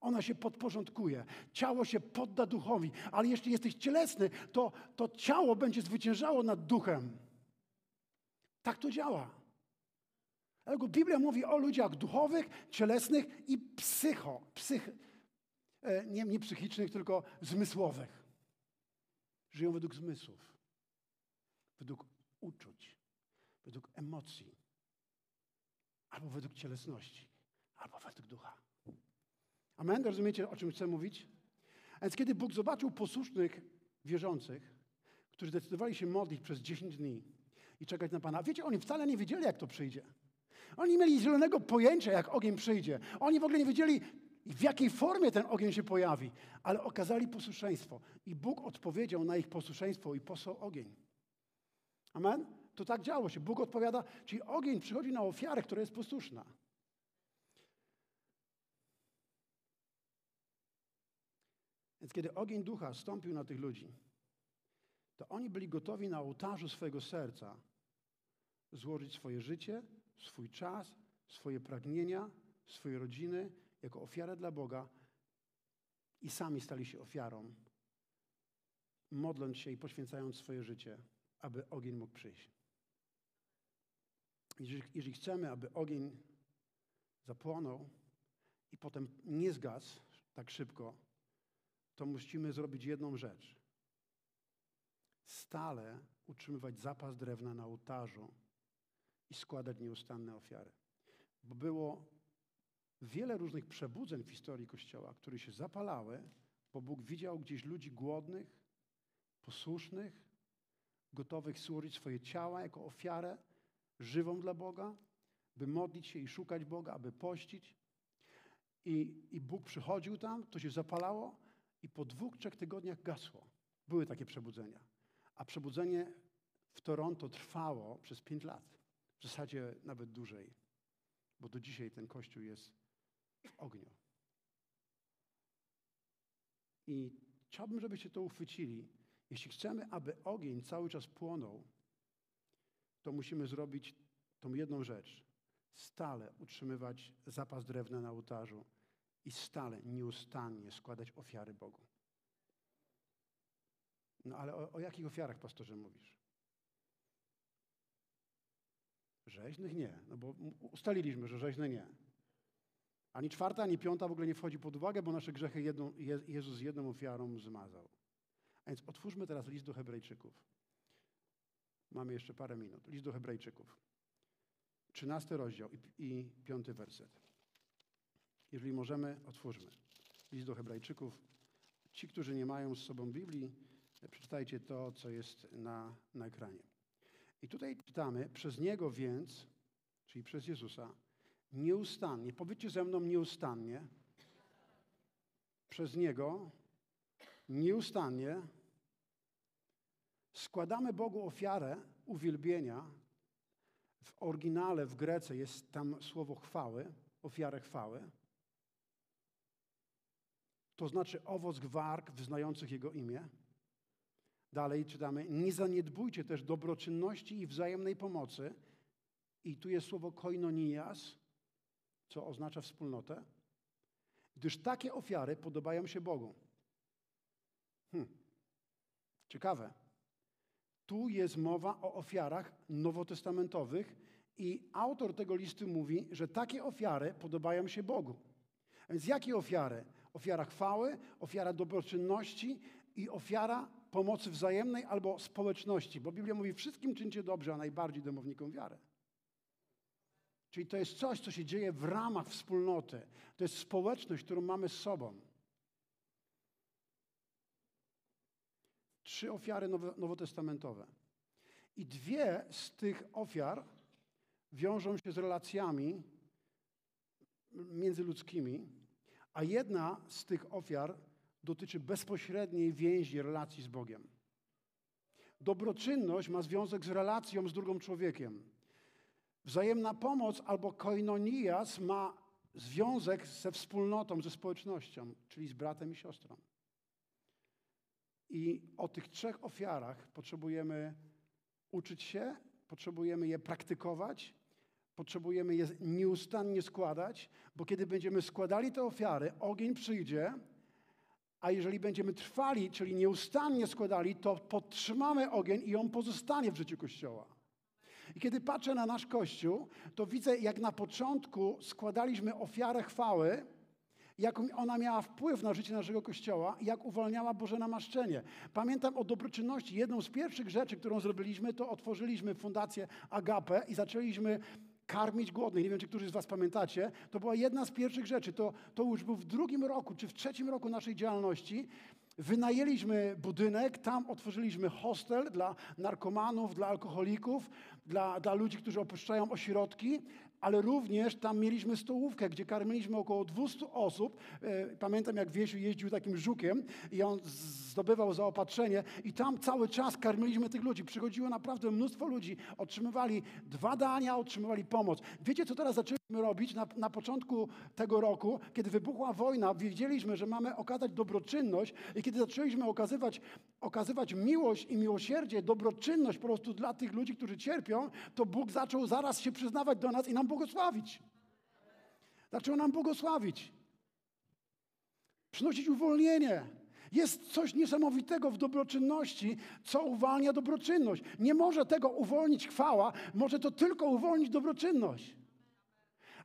S1: Ona się podporządkuje. Ciało się podda duchowi, ale jeśli jesteś cielesny, to, to ciało będzie zwyciężało nad duchem. Tak to działa. Dlatego Biblia mówi o ludziach duchowych, cielesnych i psycho, psych, e, nie, nie psychicznych, tylko zmysłowych. Żyją według zmysłów, według uczuć, według emocji, albo według cielesności, albo według ducha. Amen? Rozumiecie, o czym chcę mówić? A więc kiedy Bóg zobaczył posłusznych wierzących, którzy zdecydowali się modlić przez 10 dni i czekać na Pana, wiecie, oni wcale nie wiedzieli, jak to przyjdzie. Oni mieli zielonego pojęcia, jak ogień przyjdzie. Oni w ogóle nie wiedzieli, w jakiej formie ten ogień się pojawi, ale okazali posłuszeństwo. I Bóg odpowiedział na ich posłuszeństwo i posłał ogień. Amen? To tak działo się. Bóg odpowiada, czyli ogień przychodzi na ofiarę, która jest posłuszna. Więc kiedy ogień ducha stąpił na tych ludzi, to oni byli gotowi na ołtarzu swojego serca złożyć swoje życie, swój czas, swoje pragnienia, swoje rodziny jako ofiarę dla Boga i sami stali się ofiarą, modląc się i poświęcając swoje życie, aby ogień mógł przyjść. Jeżeli, jeżeli chcemy, aby ogień zapłonął i potem nie zgasł tak szybko, to musimy zrobić jedną rzecz. Stale utrzymywać zapas drewna na ołtarzu i składać nieustanne ofiary. Bo było wiele różnych przebudzeń w historii Kościoła, które się zapalały, bo Bóg widział gdzieś ludzi głodnych, posłusznych, gotowych służyć swoje ciała jako ofiarę żywą dla Boga, by modlić się i szukać Boga, aby pościć. I, I Bóg przychodził tam, to się zapalało, i po dwóch, trzech tygodniach gasło. Były takie przebudzenia. A przebudzenie w Toronto trwało przez pięć lat. W zasadzie nawet dłużej. Bo do dzisiaj ten kościół jest w ogniu. I chciałbym, żebyście to uchwycili. Jeśli chcemy, aby ogień cały czas płonął, to musimy zrobić tą jedną rzecz. Stale utrzymywać zapas drewna na ołtarzu i stale, nieustannie składać ofiary Bogu. No ale o, o jakich ofiarach, pastorze, mówisz? Rzeźnych nie, no bo ustaliliśmy, że rzeźne nie. Ani czwarta, ani piąta w ogóle nie wchodzi pod uwagę, bo nasze grzechy jedną, Jezus jedną ofiarą zmazał. A więc otwórzmy teraz list do Hebrajczyków. Mamy jeszcze parę minut. List do Hebrajczyków. Trzynasty rozdział i, i piąty werset. Jeżeli możemy, otwórzmy. List do Hebrajczyków. Ci, którzy nie mają z sobą Biblii, przeczytajcie to, co jest na, na ekranie. I tutaj czytamy, przez Niego więc, czyli przez Jezusa, nieustannie, powiedzcie ze mną nieustannie, przez Niego nieustannie składamy Bogu ofiarę uwielbienia. W oryginale, w Grece jest tam słowo chwały, ofiarę chwały to znaczy owoc gwark wyznających Jego imię. Dalej czytamy, nie zaniedbujcie też dobroczynności i wzajemnej pomocy. I tu jest słowo koinonias, co oznacza wspólnotę, gdyż takie ofiary podobają się Bogu. Hm. Ciekawe. Tu jest mowa o ofiarach nowotestamentowych i autor tego listu mówi, że takie ofiary podobają się Bogu. A więc jakie ofiary? Ofiara chwały, ofiara dobroczynności i ofiara pomocy wzajemnej albo społeczności. Bo Biblia mówi, wszystkim czyńcie dobrze, a najbardziej domownikom wiarę. Czyli to jest coś, co się dzieje w ramach wspólnoty. To jest społeczność, którą mamy z sobą. Trzy ofiary nowotestamentowe. I dwie z tych ofiar wiążą się z relacjami międzyludzkimi, a jedna z tych ofiar dotyczy bezpośredniej więzi relacji z Bogiem. Dobroczynność ma związek z relacją z drugim człowiekiem. Wzajemna pomoc albo koinonias ma związek ze wspólnotą, ze społecznością, czyli z bratem i siostrą. I o tych trzech ofiarach potrzebujemy uczyć się, potrzebujemy je praktykować, potrzebujemy je nieustannie składać, bo kiedy będziemy składali te ofiary, ogień przyjdzie, a jeżeli będziemy trwali, czyli nieustannie składali, to podtrzymamy ogień i on pozostanie w życiu Kościoła. I kiedy patrzę na nasz Kościół, to widzę, jak na początku składaliśmy ofiarę chwały, jak ona miała wpływ na życie naszego Kościoła jak uwalniała Boże namaszczenie. Pamiętam o dobroczynności. Jedną z pierwszych rzeczy, którą zrobiliśmy, to otworzyliśmy Fundację Agape i zaczęliśmy karmić głodnych. Nie wiem, czy którzy z Was pamiętacie. To była jedna z pierwszych rzeczy. To, to już był w drugim roku, czy w trzecim roku naszej działalności. Wynajęliśmy budynek, tam otworzyliśmy hostel dla narkomanów, dla alkoholików, dla, dla ludzi, którzy opuszczają ośrodki, ale również tam mieliśmy stołówkę, gdzie karmiliśmy około 200 osób. E, pamiętam, jak Wiesiu jeździł takim żukiem i on zdobywał zaopatrzenie i tam cały czas karmiliśmy tych ludzi. Przychodziło naprawdę mnóstwo ludzi, otrzymywali dwa dania, otrzymywali pomoc. Wiecie, co teraz zaczęliśmy robić na, na początku tego roku, kiedy wybuchła wojna, wiedzieliśmy, że mamy okazać dobroczynność i kiedy zaczęliśmy okazywać, okazywać miłość i miłosierdzie, dobroczynność po prostu dla tych ludzi, którzy cierpią, to Bóg zaczął zaraz się przyznawać do nas i nam błogosławić. Zaczął nam błogosławić. Przynosić uwolnienie. Jest coś niesamowitego w dobroczynności, co uwalnia dobroczynność. Nie może tego uwolnić chwała, może to tylko uwolnić dobroczynność.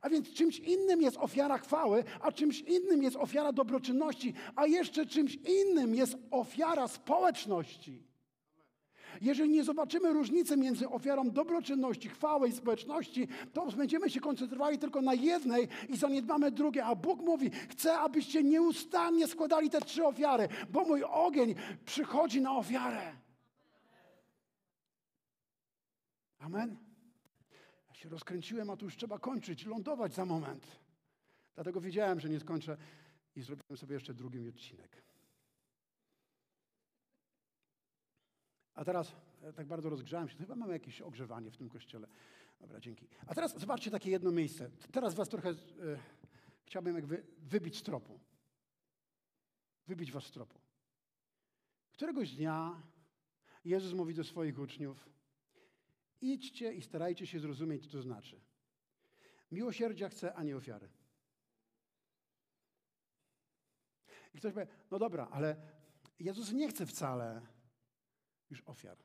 S1: A więc czymś innym jest ofiara chwały, a czymś innym jest ofiara dobroczynności, a jeszcze czymś innym jest ofiara społeczności. Jeżeli nie zobaczymy różnicy między ofiarą dobroczynności, chwały i społeczności, to będziemy się koncentrowali tylko na jednej i zaniedbamy drugie. A Bóg mówi, chcę, abyście nieustannie składali te trzy ofiary, bo mój ogień przychodzi na ofiarę. Amen. Ja się rozkręciłem, a tu już trzeba kończyć, lądować za moment. Dlatego wiedziałem, że nie skończę i zrobiłem sobie jeszcze drugi odcinek. A teraz e, tak bardzo rozgrzałem się, chyba mamy jakieś ogrzewanie w tym kościele. Dobra, dzięki. A teraz zobaczcie takie jedno miejsce. Teraz was trochę e, chciałbym jakby wybić z tropu. Wybić was z tropu. Któregoś dnia Jezus mówi do swoich uczniów: idźcie i starajcie się zrozumieć, co to znaczy. Miłosierdzia chce, a nie ofiary. I ktoś powie, no dobra, ale Jezus nie chce wcale już ofiar.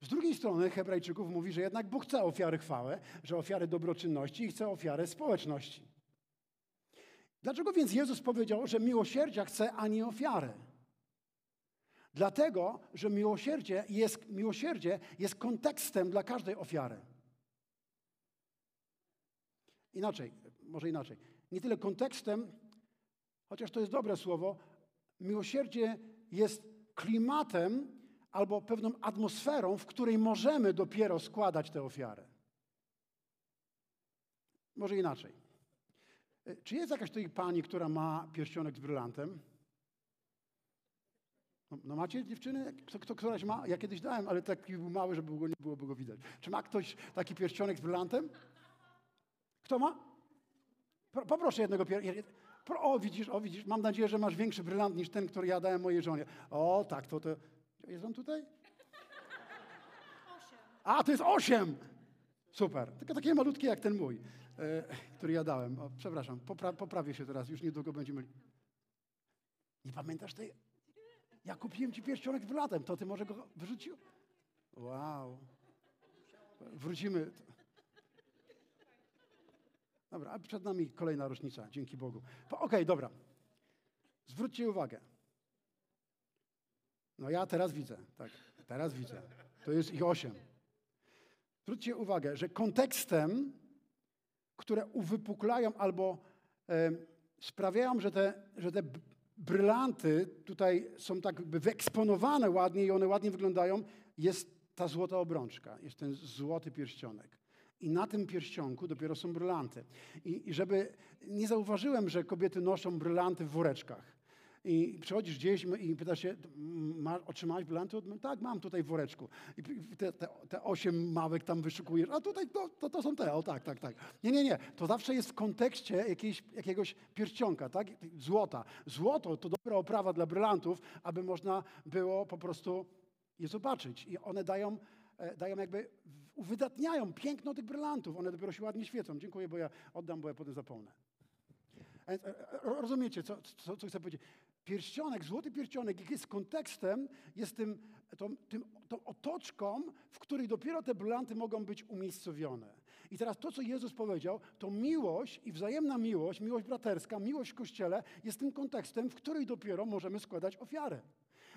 S1: Z drugiej strony Hebrajczyków mówi, że jednak Bóg chce ofiary chwały, że ofiary dobroczynności i chce ofiary społeczności. Dlaczego więc Jezus powiedział, że miłosierdzia chce, a nie ofiary? Dlatego, że miłosierdzie jest, miłosierdzie jest kontekstem dla każdej ofiary. Inaczej, może inaczej. Nie tyle kontekstem, chociaż to jest dobre słowo, miłosierdzie jest klimatem albo pewną atmosferą, w której możemy dopiero składać tę ofiarę. Może inaczej. E, czy jest jakaś tutaj pani, która ma pierścionek z brylantem? No, no macie dziewczyny? Kto, kto, któraś ma? Ja kiedyś dałem, ale taki był mały, żeby go nie byłoby go widać. Czy ma ktoś taki pierścionek z brylantem? Kto ma? Poproszę jednego pierścionka. O, widzisz, o, widzisz, mam nadzieję, że masz większy brylant niż ten, który ja dałem mojej żonie. O, tak, to, to... Jest on tutaj? Osiem. A, to jest osiem! Super. Tylko takie malutkie jak ten mój, e, który ja dałem. O, przepraszam, popra poprawię się teraz, już niedługo będziemy... Nie pamiętasz tej? Ja kupiłem ci pierścionek z brylantem, to ty może go wyrzucił? Wow. Wrócimy. Dobra, a przed nami kolejna rocznica, dzięki Bogu. Okej, okay, dobra. Zwróćcie uwagę. No ja teraz widzę, tak, teraz widzę. To jest ich osiem. Zwróćcie uwagę, że kontekstem, które uwypuklają albo e, sprawiają, że te, że te brylanty tutaj są tak wyeksponowane ładnie i one ładnie wyglądają, jest ta złota obrączka, jest ten złoty pierścionek. I na tym pierścionku dopiero są brylanty. I, I żeby nie zauważyłem, że kobiety noszą brylanty w woreczkach. I przychodzisz gdzieś i pytasz się, ma, otrzymałeś brylanty? Tak, mam tutaj w woreczku. I te, te, te osiem małek tam wyszukujesz. A tutaj to, to, to, są te, o tak, tak, tak. Nie, nie, nie. To zawsze jest w kontekście jakiejś, jakiegoś pierścionka, tak? Złota. Złoto to dobra oprawa dla brylantów, aby można było po prostu je zobaczyć. I one dają, e, dają jakby, uwydatniają piękno tych brylantów. One dopiero się ładnie świecą. Dziękuję, bo ja oddam, bo ja potem zapomnę. E, e, rozumiecie, co, co, co chcę powiedzieć? Pierścionek, złoty pierścionek, jest kontekstem, jest tym, tą, tym, tą otoczką, w której dopiero te brylanty mogą być umiejscowione. I teraz to, co Jezus powiedział, to miłość i wzajemna miłość, miłość braterska, miłość w Kościele jest tym kontekstem, w której dopiero możemy składać ofiarę.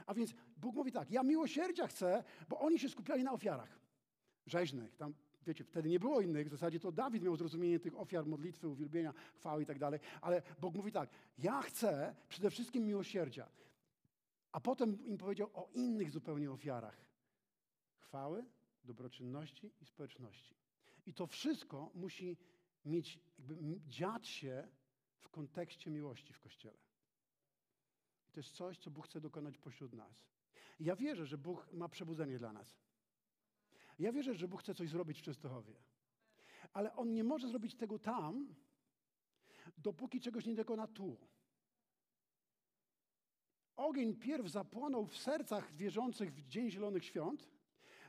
S1: A więc Bóg mówi tak, ja miłosierdzia chcę, bo oni się skupiali na ofiarach rzeźnych. Tam wiecie, wtedy nie było innych, w zasadzie to Dawid miał zrozumienie tych ofiar, modlitwy, uwielbienia, chwały i tak dalej, ale Bóg mówi tak, ja chcę przede wszystkim miłosierdzia, a potem im powiedział o innych zupełnie ofiarach. Chwały, dobroczynności i społeczności. I to wszystko musi mieć, jakby dziać się w kontekście miłości w Kościele. I to jest coś, co Bóg chce dokonać pośród nas. I ja wierzę, że Bóg ma przebudzenie dla nas. Ja wierzę, że Bóg chce coś zrobić w Częstochowie. Ale On nie może zrobić tego tam, dopóki czegoś nie dokona tu. Ogień pierw zapłonął w sercach wierzących w Dzień Zielonych Świąt,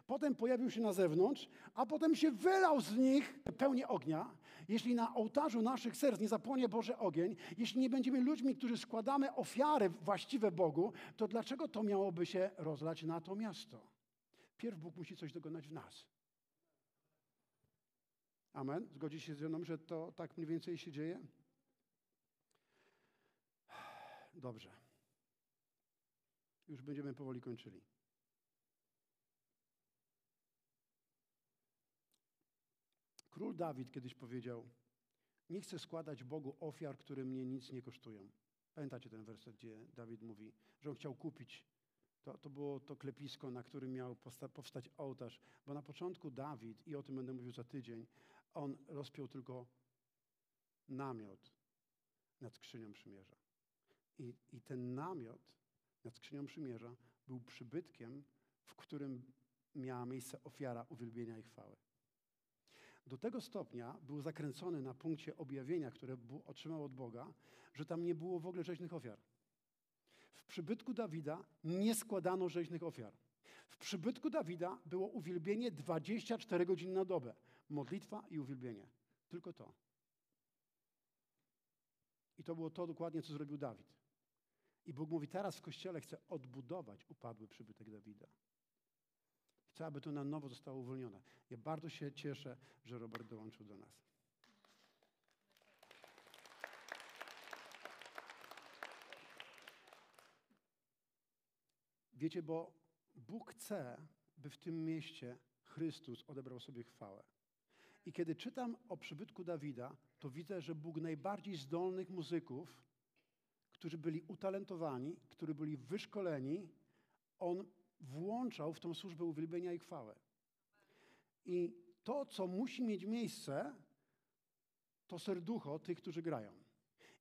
S1: potem pojawił się na zewnątrz, a potem się wylał z nich pełnię ognia. Jeśli na ołtarzu naszych serc nie zapłonie Boże ogień, jeśli nie będziemy ludźmi, którzy składamy ofiary właściwe Bogu, to dlaczego to miałoby się rozlać na to miasto? Pierw Bóg musi coś dokonać w nas. Amen? Zgodzi się ze mną, że to tak mniej więcej się dzieje? Dobrze. Już będziemy powoli kończyli. Król Dawid kiedyś powiedział: Nie chcę składać Bogu ofiar, które mnie nic nie kosztują. Pamiętacie ten werset, gdzie Dawid mówi, że on chciał kupić to, to było to klepisko, na którym miał powstać ołtarz. Bo na początku Dawid, i o tym będę mówił za tydzień, on rozpiął tylko namiot nad skrzynią przymierza. I, I ten namiot nad skrzynią przymierza był przybytkiem, w którym miała miejsce ofiara uwielbienia i chwały. Do tego stopnia był zakręcony na punkcie objawienia, które otrzymał od Boga, że tam nie było w ogóle rzeźnych ofiar. W przybytku Dawida nie składano rzeźnych ofiar. W przybytku Dawida było uwielbienie 24 godziny na dobę. Modlitwa i uwielbienie. Tylko to. I to było to dokładnie, co zrobił Dawid. I Bóg mówi, teraz w Kościele chcę odbudować upadły przybytek Dawida. Chcę, aby to na nowo zostało uwolnione. Ja bardzo się cieszę, że Robert dołączył do nas. Wiecie, bo Bóg chce, by w tym mieście Chrystus odebrał sobie chwałę. I kiedy czytam o przybytku Dawida, to widzę, że Bóg najbardziej zdolnych muzyków, którzy byli utalentowani, którzy byli wyszkoleni, On włączał w tą służbę uwielbienia i chwałę. I to, co musi mieć miejsce, to serducho tych, którzy grają.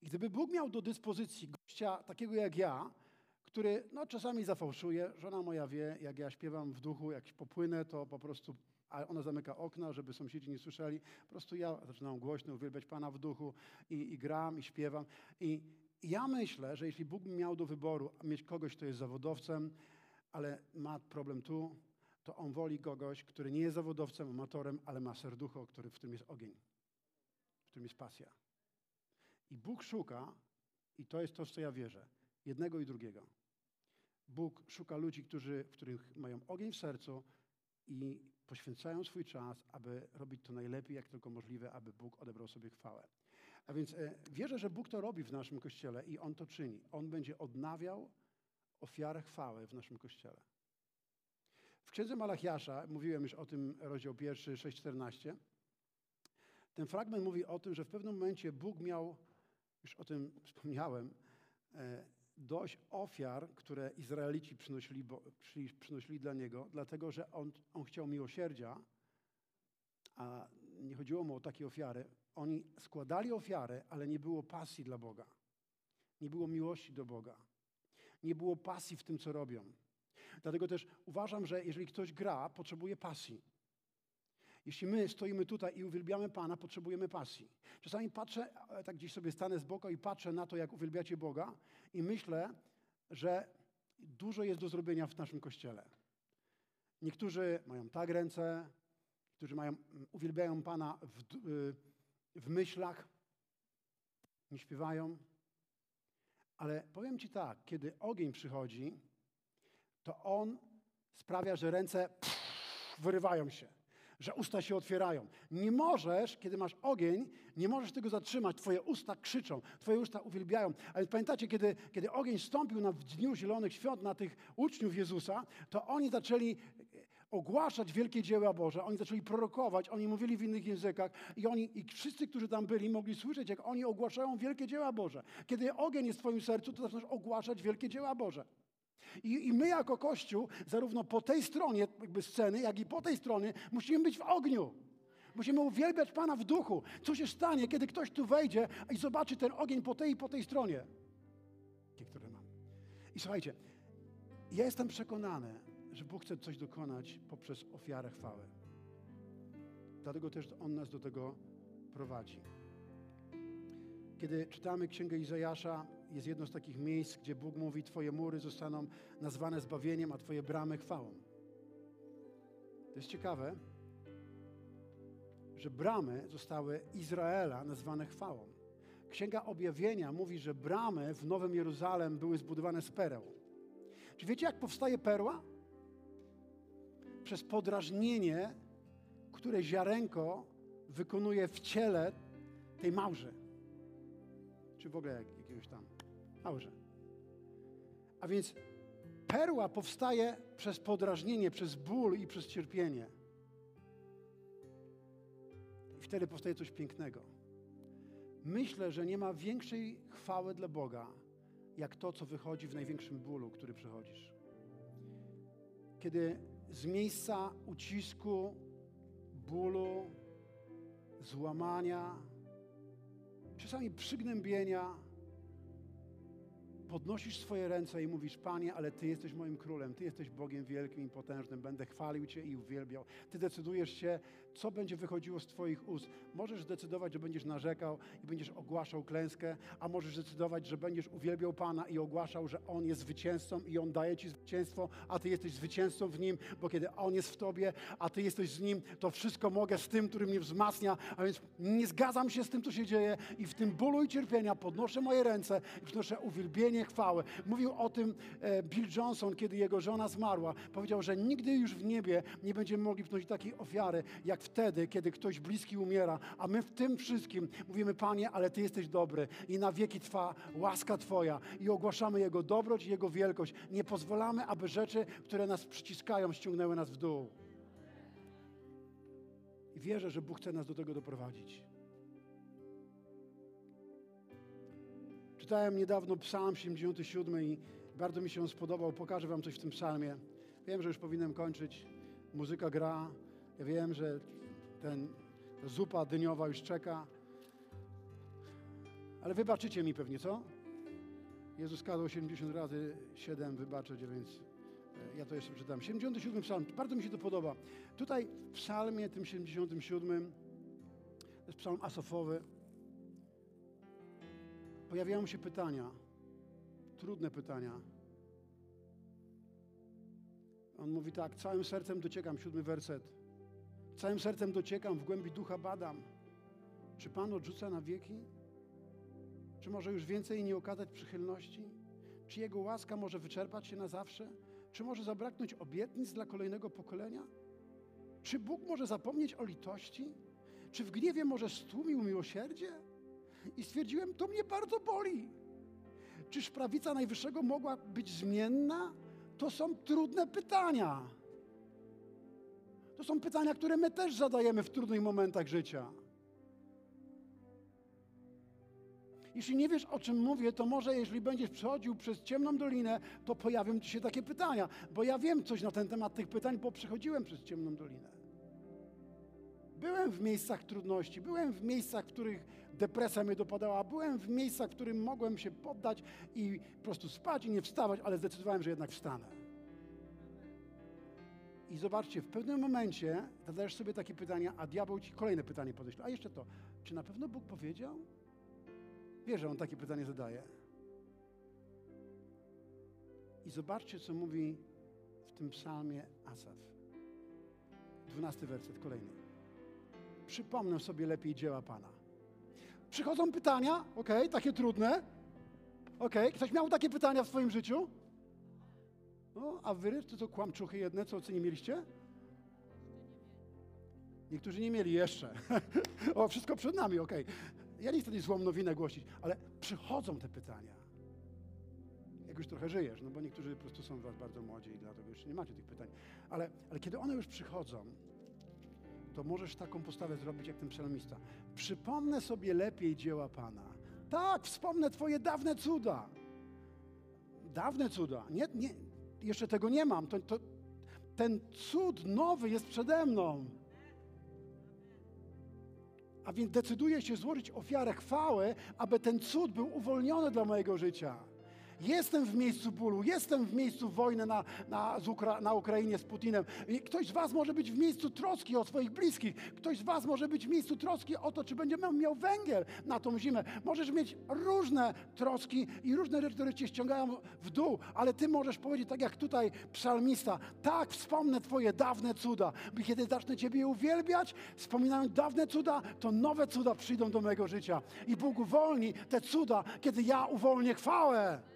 S1: I gdyby Bóg miał do dyspozycji gościa takiego jak ja, który no, czasami zafałszuje. Żona moja wie, jak ja śpiewam w duchu, jak popłynę, to po prostu a ona zamyka okna, żeby sąsiedzi nie słyszeli. Po prostu ja zaczynam głośno uwielbiać Pana w duchu i, i gram, i śpiewam. I, ja myślę, że jeśli Bóg miał do wyboru mieć kogoś, kto jest zawodowcem, ale ma problem tu, to on woli kogoś, który nie jest zawodowcem, amatorem, ale ma serducho, który, w którym jest ogień, w którym jest pasja. I Bóg szuka, i to jest to, w co ja wierzę, jednego i drugiego. Bóg szuka ludzi, którzy, w których mają ogień w sercu i poświęcają swój czas, aby robić to najlepiej, jak tylko możliwe, aby Bóg odebrał sobie chwałę. A więc e, wierzę, że Bóg to robi w naszym kościele i On to czyni. On będzie odnawiał ofiarę chwały w naszym kościele. W księdze Malachiasza, mówiłem już o tym rozdział pierwszy, 6,14, ten fragment mówi o tym, że w pewnym momencie Bóg miał, już o tym wspomniałem, e, dość ofiar, które Izraelici przynosili, bo, przynosili dla Niego, dlatego że on, on chciał miłosierdzia, a nie chodziło mu o takie ofiary. Oni składali ofiary, ale nie było pasji dla Boga. Nie było miłości do Boga. Nie było pasji w tym, co robią. Dlatego też uważam, że jeżeli ktoś gra, potrzebuje pasji. Jeśli my stoimy tutaj i uwielbiamy Pana, potrzebujemy pasji. Czasami patrzę, e, tak gdzieś sobie stanę z boku i patrzę na to, jak uwielbiacie Boga i myślę, że dużo jest do zrobienia w naszym Kościele. Niektórzy mają tak ręce, którzy mają, uwielbiają Pana w, y, w myślach, nie śpiewają. Ale powiem Ci tak, kiedy ogień przychodzi, to on sprawia, że ręce pff, wyrywają się że usta się otwierają. Nie możesz, kiedy masz ogień, nie możesz tego zatrzymać. Twoje usta krzyczą, Twoje usta uwielbiają. Ale pamiętacie, kiedy, kiedy ogień stąpił na, w Dniu Zielonych Świąt na tych uczniów Jezusa, to oni zaczęli ogłaszać wielkie dzieła Boże, oni zaczęli prorokować, oni mówili w innych językach i, oni, i wszyscy, którzy tam byli, mogli słyszeć, jak oni ogłaszają wielkie dzieła Boże. Kiedy ogień jest w Twoim sercu, to zaczynasz ogłaszać wielkie dzieła Boże. I, I, my jako Kościół, zarówno po tej stronie jakby sceny, jak i po tej stronie, musimy być w ogniu. Musimy uwielbiać Pana w duchu. Co się stanie, kiedy ktoś tu wejdzie i zobaczy ten ogień po tej i po tej stronie? Które mam. I słuchajcie, ja jestem przekonany, że Bóg chce coś dokonać poprzez ofiarę chwały. Dlatego też On nas do tego prowadzi. Kiedy czytamy Księgę Izajasza, jest jedno z takich miejsc, gdzie Bóg mówi: Twoje mury zostaną nazwane zbawieniem, a Twoje bramy chwałą. To jest ciekawe, że bramy zostały Izraela nazwane chwałą. Księga Objawienia mówi, że bramy w Nowym Jeruzalem były zbudowane z pereł. Czy wiecie, jak powstaje perła? Przez podrażnienie, które ziarenko wykonuje w ciele tej małży. Czy w ogóle jakiegoś tam małże. A więc perła powstaje przez podrażnienie, przez ból i przez cierpienie. I wtedy powstaje coś pięknego. Myślę, że nie ma większej chwały dla Boga, jak to, co wychodzi w największym bólu, który przechodzisz. Kiedy z miejsca ucisku, bólu, złamania, czasami przygnębienia, podnosisz swoje ręce i mówisz, Panie, ale Ty jesteś moim królem, Ty jesteś Bogiem wielkim i potężnym, będę chwalił Cię i uwielbiał. Ty decydujesz się, co będzie wychodziło z Twoich ust. Możesz zdecydować, że będziesz narzekał i będziesz ogłaszał klęskę, a możesz zdecydować, że będziesz uwielbiał Pana i ogłaszał, że On jest zwycięzcą i On daje Ci zwycięstwo, a Ty jesteś zwycięzcą w Nim, bo kiedy On jest w Tobie, a Ty jesteś z Nim, to wszystko mogę z tym, który mnie wzmacnia, a więc nie zgadzam się z tym, co się dzieje i w tym bólu i cierpienia podnoszę moje ręce i przynoszę uwielbienie, chwałę. Mówił o tym e, Bill Johnson, kiedy jego żona zmarła. Powiedział, że nigdy już w niebie nie będziemy mogli wnosić takiej ofiary, jak wtedy, kiedy ktoś bliski umiera, a my w tym wszystkim mówimy, Panie, ale Ty jesteś dobry i na wieki trwa łaska Twoja i ogłaszamy Jego dobroć i Jego wielkość. Nie pozwalamy, aby rzeczy, które nas przyciskają, ściągnęły nas w dół. I wierzę, że Bóg chce nas do tego doprowadzić. Czytałem niedawno Psalm 77 i bardzo mi się on spodobał. Pokażę Wam coś w tym psalmie. Wiem, że już powinienem kończyć. Muzyka gra. Ja wiem, że ten zupa dyniowa już czeka. Ale wybaczycie mi pewnie, co? Jezus kazał 70 razy 7 wybaczyć, więc e, ja to jeszcze przeczytam. 77 psalm, bardzo mi się to podoba. Tutaj w psalmie tym 77, to jest psalm asofowy, pojawiają się pytania, trudne pytania. On mówi tak, całym sercem dociekam, siódmy werset. Całym sercem dociekam, w głębi ducha badam. Czy Pan odrzuca na wieki? Czy może już więcej nie okazać przychylności? Czy Jego łaska może wyczerpać się na zawsze? Czy może zabraknąć obietnic dla kolejnego pokolenia? Czy Bóg może zapomnieć o litości? Czy w gniewie może stłumił miłosierdzie? I stwierdziłem, to mnie bardzo boli. Czyż prawica Najwyższego mogła być zmienna? To są trudne pytania. To są pytania, które my też zadajemy w trudnych momentach życia. Jeśli nie wiesz, o czym mówię, to może jeśli będziesz przechodził przez ciemną dolinę, to pojawią ci się takie pytania, bo ja wiem coś na ten temat tych pytań, bo przechodziłem przez ciemną dolinę. Byłem w miejscach trudności, byłem w miejscach, w których depresja mnie dopadała, byłem w miejscach, w których mogłem się poddać i po prostu spać i nie wstawać, ale zdecydowałem, że jednak wstanę. I zobaczcie, w pewnym momencie zadajesz sobie takie pytania, a diabeł ci kolejne pytanie podeśle. A jeszcze to, czy na pewno Bóg powiedział? Wiesz, że on takie pytanie zadaje. I zobaczcie, co mówi w tym psalmie Asaf. Dwunasty werset, kolejny. Przypomnę sobie lepiej dzieła Pana. Przychodzą pytania, ok, takie trudne. Ok, ktoś miał takie pytania w swoim życiu? No, a wy, to, to kłamczuchy jedne, co, co nie mieliście? Niektórzy nie mieli jeszcze. o, wszystko przed nami, ok. Ja nie chcę tej złą nowinę głosić, ale przychodzą te pytania. Jak już trochę żyjesz, no bo niektórzy po prostu są was bardzo młodzi i dlatego jeszcze nie macie tych pytań. Ale, ale kiedy one już przychodzą, to możesz taką postawę zrobić jak ten psalmista. Przypomnę sobie lepiej dzieła Pana. Tak, wspomnę Twoje dawne cuda. Dawne cuda. Nie, nie, jeszcze tego nie mam. To, to, ten cud nowy jest przede mną. A więc decyduję się złożyć ofiarę chwały, aby ten cud był uwolniony dla mojego życia. Jestem w miejscu bólu, jestem w miejscu wojny na, na, Ukra na Ukrainie z Putinem. Ktoś z Was może być w miejscu troski o swoich bliskich. Ktoś z Was może być w miejscu troski o to, czy będzie miał węgiel na tą zimę. Możesz mieć różne troski i różne rzeczy, które Cię ściągają w dół, ale Ty możesz powiedzieć, tak jak tutaj psalmista, tak, wspomnę Twoje dawne cuda. By kiedy zacznę Ciebie uwielbiać, wspominając dawne cuda, to nowe cuda przyjdą do mojego życia. I Bóg uwolni te cuda, kiedy ja uwolnię chwałę.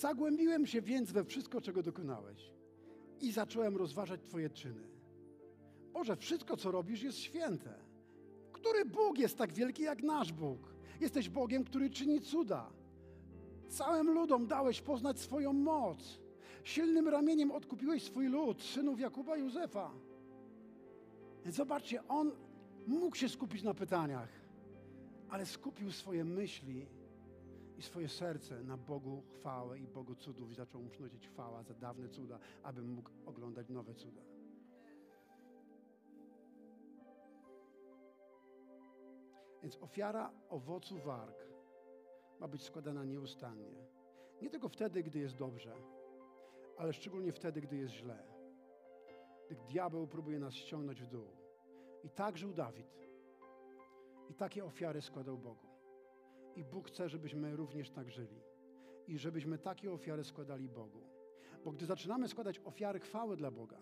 S1: Zagłębiłem się więc we wszystko, czego dokonałeś i zacząłem rozważać Twoje czyny. Boże, wszystko, co robisz, jest święte. Który Bóg jest tak wielki jak nasz Bóg? Jesteś Bogiem, który czyni cuda. Całym ludom dałeś poznać swoją moc. Silnym ramieniem odkupiłeś swój lud, synów Jakuba i Józefa. Zobaczcie, on mógł się skupić na pytaniach, ale skupił swoje myśli i swoje serce na Bogu chwałę i Bogu cudów i zaczął mu przynosić chwała za dawne cuda, aby mógł oglądać nowe cuda. Więc ofiara owocu warg ma być składana nieustannie. Nie tylko wtedy, gdy jest dobrze, ale szczególnie wtedy, gdy jest źle. Gdy diabeł próbuje nas ściągnąć w dół. I tak żył Dawid. I takie ofiary składał Bogu. I Bóg chce, żebyśmy również tak żyli. I żebyśmy takie ofiary składali Bogu. Bo gdy zaczynamy składać ofiary chwały dla Boga,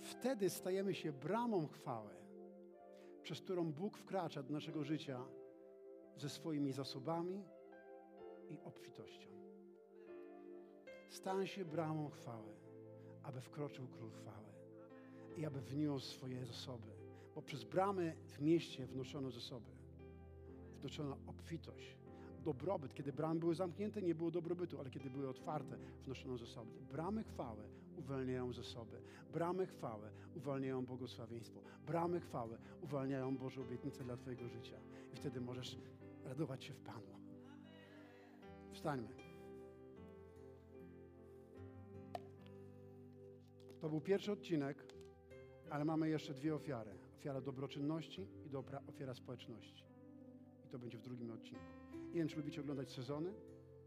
S1: wtedy stajemy się bramą chwały, przez którą Bóg wkracza do naszego życia ze swoimi zasobami i obfitością. Stań się bramą chwały, aby wkroczył król chwały i aby wniósł swoje zasoby, bo przez bramy w mieście wnoszono zasoby wnoszono obfitość, dobrobyt. Kiedy bramy były zamknięte, nie było dobrobytu, ale kiedy były otwarte, wnoszono zasoby. Bramy chwały uwalniają zasoby. Bramy chwały uwalniają błogosławieństwo. Bramy chwały uwalniają Boże obietnice dla Twojego życia. I wtedy możesz radować się w Panu. Wstańmy. To był pierwszy odcinek, ale mamy jeszcze dwie ofiary. Ofiara dobroczynności i ofiara społeczności. I to będzie w drugim odcinku. Nie wiem, czy lubicie oglądać sezony.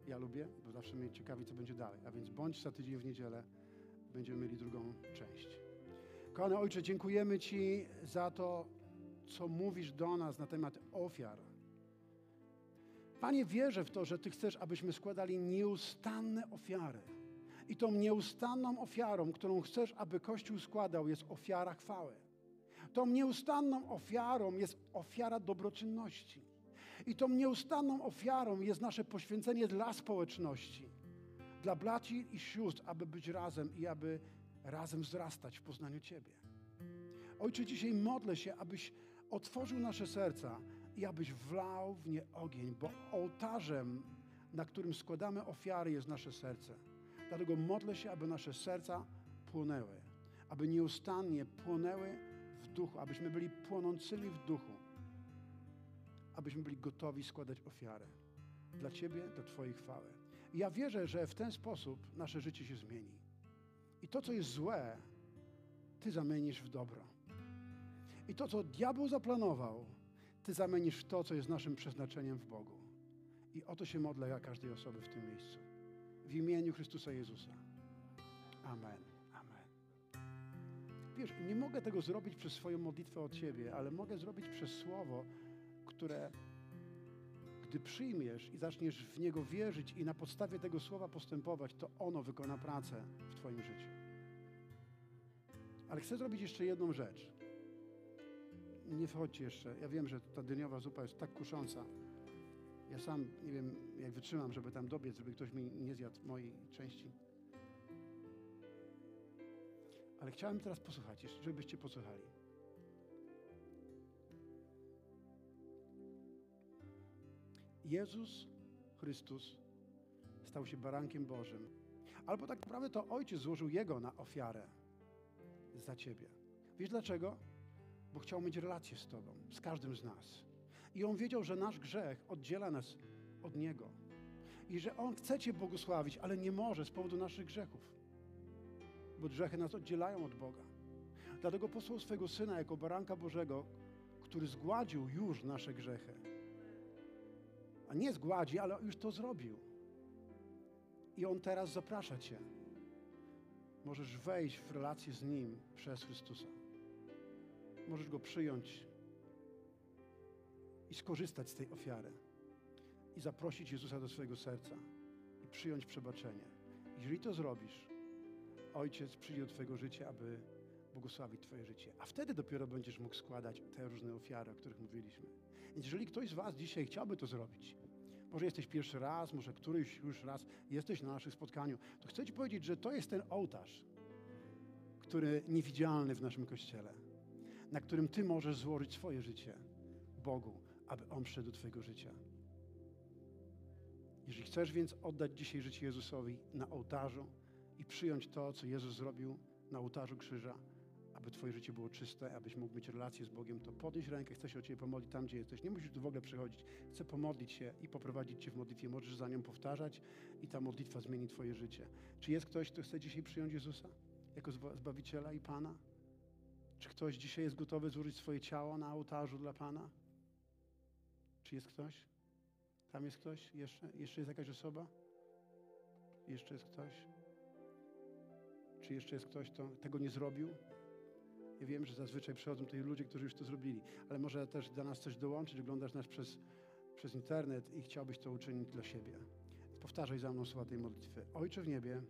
S1: Ja lubię, bo zawsze mnie ciekawi, co będzie dalej. A więc bądź za tydzień w niedzielę, będziemy mieli drugą część. Kochany Ojcze, dziękujemy Ci za to, co mówisz do nas na temat ofiar. Panie, wierzę w to, że Ty chcesz, abyśmy składali nieustanne ofiary. I tą nieustanną ofiarą, którą chcesz, aby Kościół składał, jest ofiara chwały. Tą nieustanną ofiarą jest ofiara dobroczynności. I tą nieustanną ofiarą jest nasze poświęcenie dla społeczności, dla braci i sióstr, aby być razem i aby razem wzrastać w poznaniu Ciebie. Ojcze, dzisiaj modlę się, abyś otworzył nasze serca i abyś wlał w nie ogień, bo ołtarzem, na którym składamy ofiary, jest nasze serce. Dlatego modlę się, aby nasze serca płonęły, aby nieustannie płonęły w duchu, abyśmy byli płonącymi w duchu, abyśmy byli gotowi składać ofiarę dla Ciebie, dla Twojej chwały. I ja wierzę, że w ten sposób nasze życie się zmieni. I to, co jest złe, Ty zamienisz w dobro. I to, co diabeł zaplanował, Ty zamienisz w to, co jest naszym przeznaczeniem w Bogu. I o to się modlę ja każdej osoby w tym miejscu. W imieniu Chrystusa Jezusa. Amen. Amen. Wiesz, nie mogę tego zrobić przez swoją modlitwę od Ciebie, ale mogę zrobić przez Słowo, które gdy przyjmiesz i zaczniesz w niego wierzyć i na podstawie tego słowa postępować, to ono wykona pracę w Twoim życiu. Ale chcę zrobić jeszcze jedną rzecz. Nie wchodźcie jeszcze. Ja wiem, że ta dyniowa zupa jest tak kusząca. Ja sam nie wiem, jak wytrzymam, żeby tam dobiec, żeby ktoś mi nie zjadł mojej części. Ale chciałem teraz posłuchać, żebyście posłuchali. Jezus Chrystus stał się barankiem Bożym. Albo tak naprawdę to Ojciec złożył Jego na ofiarę za Ciebie. Wiesz dlaczego? Bo chciał mieć relację z Tobą, z każdym z nas. I On wiedział, że nasz grzech oddziela nas od Niego. I że On chce Cię błogosławić, ale nie może z powodu naszych grzechów. Bo grzechy nas oddzielają od Boga. Dlatego posłał swego Syna jako baranka Bożego, który zgładził już nasze grzechy. A nie zgładzi, ale już to zrobił. I On teraz zaprasza Cię. Możesz wejść w relację z Nim przez Chrystusa. Możesz Go przyjąć i skorzystać z tej ofiary. I zaprosić Jezusa do swojego serca i przyjąć przebaczenie. Jeżeli to zrobisz, Ojciec przyjdzie do Twojego życia, aby błogosławić Twoje życie. A wtedy dopiero będziesz mógł składać te różne ofiary, o których mówiliśmy. Jeżeli ktoś z Was dzisiaj chciałby to zrobić, może jesteś pierwszy raz, może któryś już raz jesteś na naszym spotkaniu, to chcę Ci powiedzieć, że to jest ten ołtarz, który niewidzialny w naszym Kościele, na którym Ty możesz złożyć swoje życie Bogu, aby On przyszedł do Twojego życia. Jeżeli chcesz więc oddać dzisiaj życie Jezusowi na ołtarzu i przyjąć to, co Jezus zrobił na ołtarzu krzyża, aby Twoje życie było czyste, abyś mógł mieć relację z Bogiem, to podnieś rękę, chcę się o Ciebie pomodlić tam, gdzie jesteś. Nie musisz tu w ogóle przychodzić. Chcę pomodlić się i poprowadzić Cię w modlitwie. Możesz za nią powtarzać i ta modlitwa zmieni Twoje życie. Czy jest ktoś, kto chce dzisiaj przyjąć Jezusa jako Zbawiciela i Pana? Czy ktoś dzisiaj jest gotowy złożyć swoje ciało na ołtarzu dla Pana? Czy jest ktoś? Tam jest ktoś? Jeszcze, jeszcze jest jakaś osoba? Jeszcze jest ktoś? Czy jeszcze jest ktoś, kto tego nie zrobił? Ja wiem, że zazwyczaj przychodzą tutaj ludzie, którzy już to zrobili, ale może też do nas coś dołączyć, oglądasz nas przez, przez internet i chciałbyś to uczynić dla siebie. Powtarzaj za mną słowa tej modlitwy. Ojcze w niebie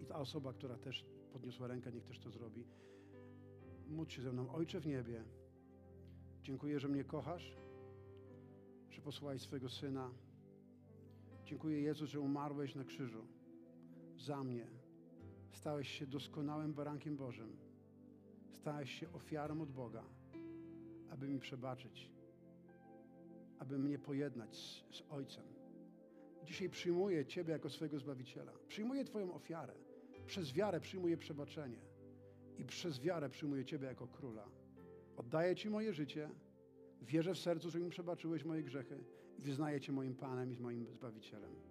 S1: i ta osoba, która też podniosła rękę, niech też to zrobi. Módl się ze mną. Ojcze w niebie, dziękuję, że mnie kochasz, że posłałeś swojego Syna. Dziękuję Jezu, że umarłeś na krzyżu za mnie. Stałeś się doskonałym barankiem Bożym stałeś się ofiarą od Boga, aby mi przebaczyć, aby mnie pojednać z, z Ojcem. Dzisiaj przyjmuję Ciebie jako swojego Zbawiciela. Przyjmuję Twoją ofiarę. Przez wiarę przyjmuję przebaczenie. I przez wiarę przyjmuję Ciebie jako Króla. Oddaję Ci moje życie. Wierzę w sercu, że mi przebaczyłeś moje grzechy i wyznaję Cię moim Panem i moim Zbawicielem.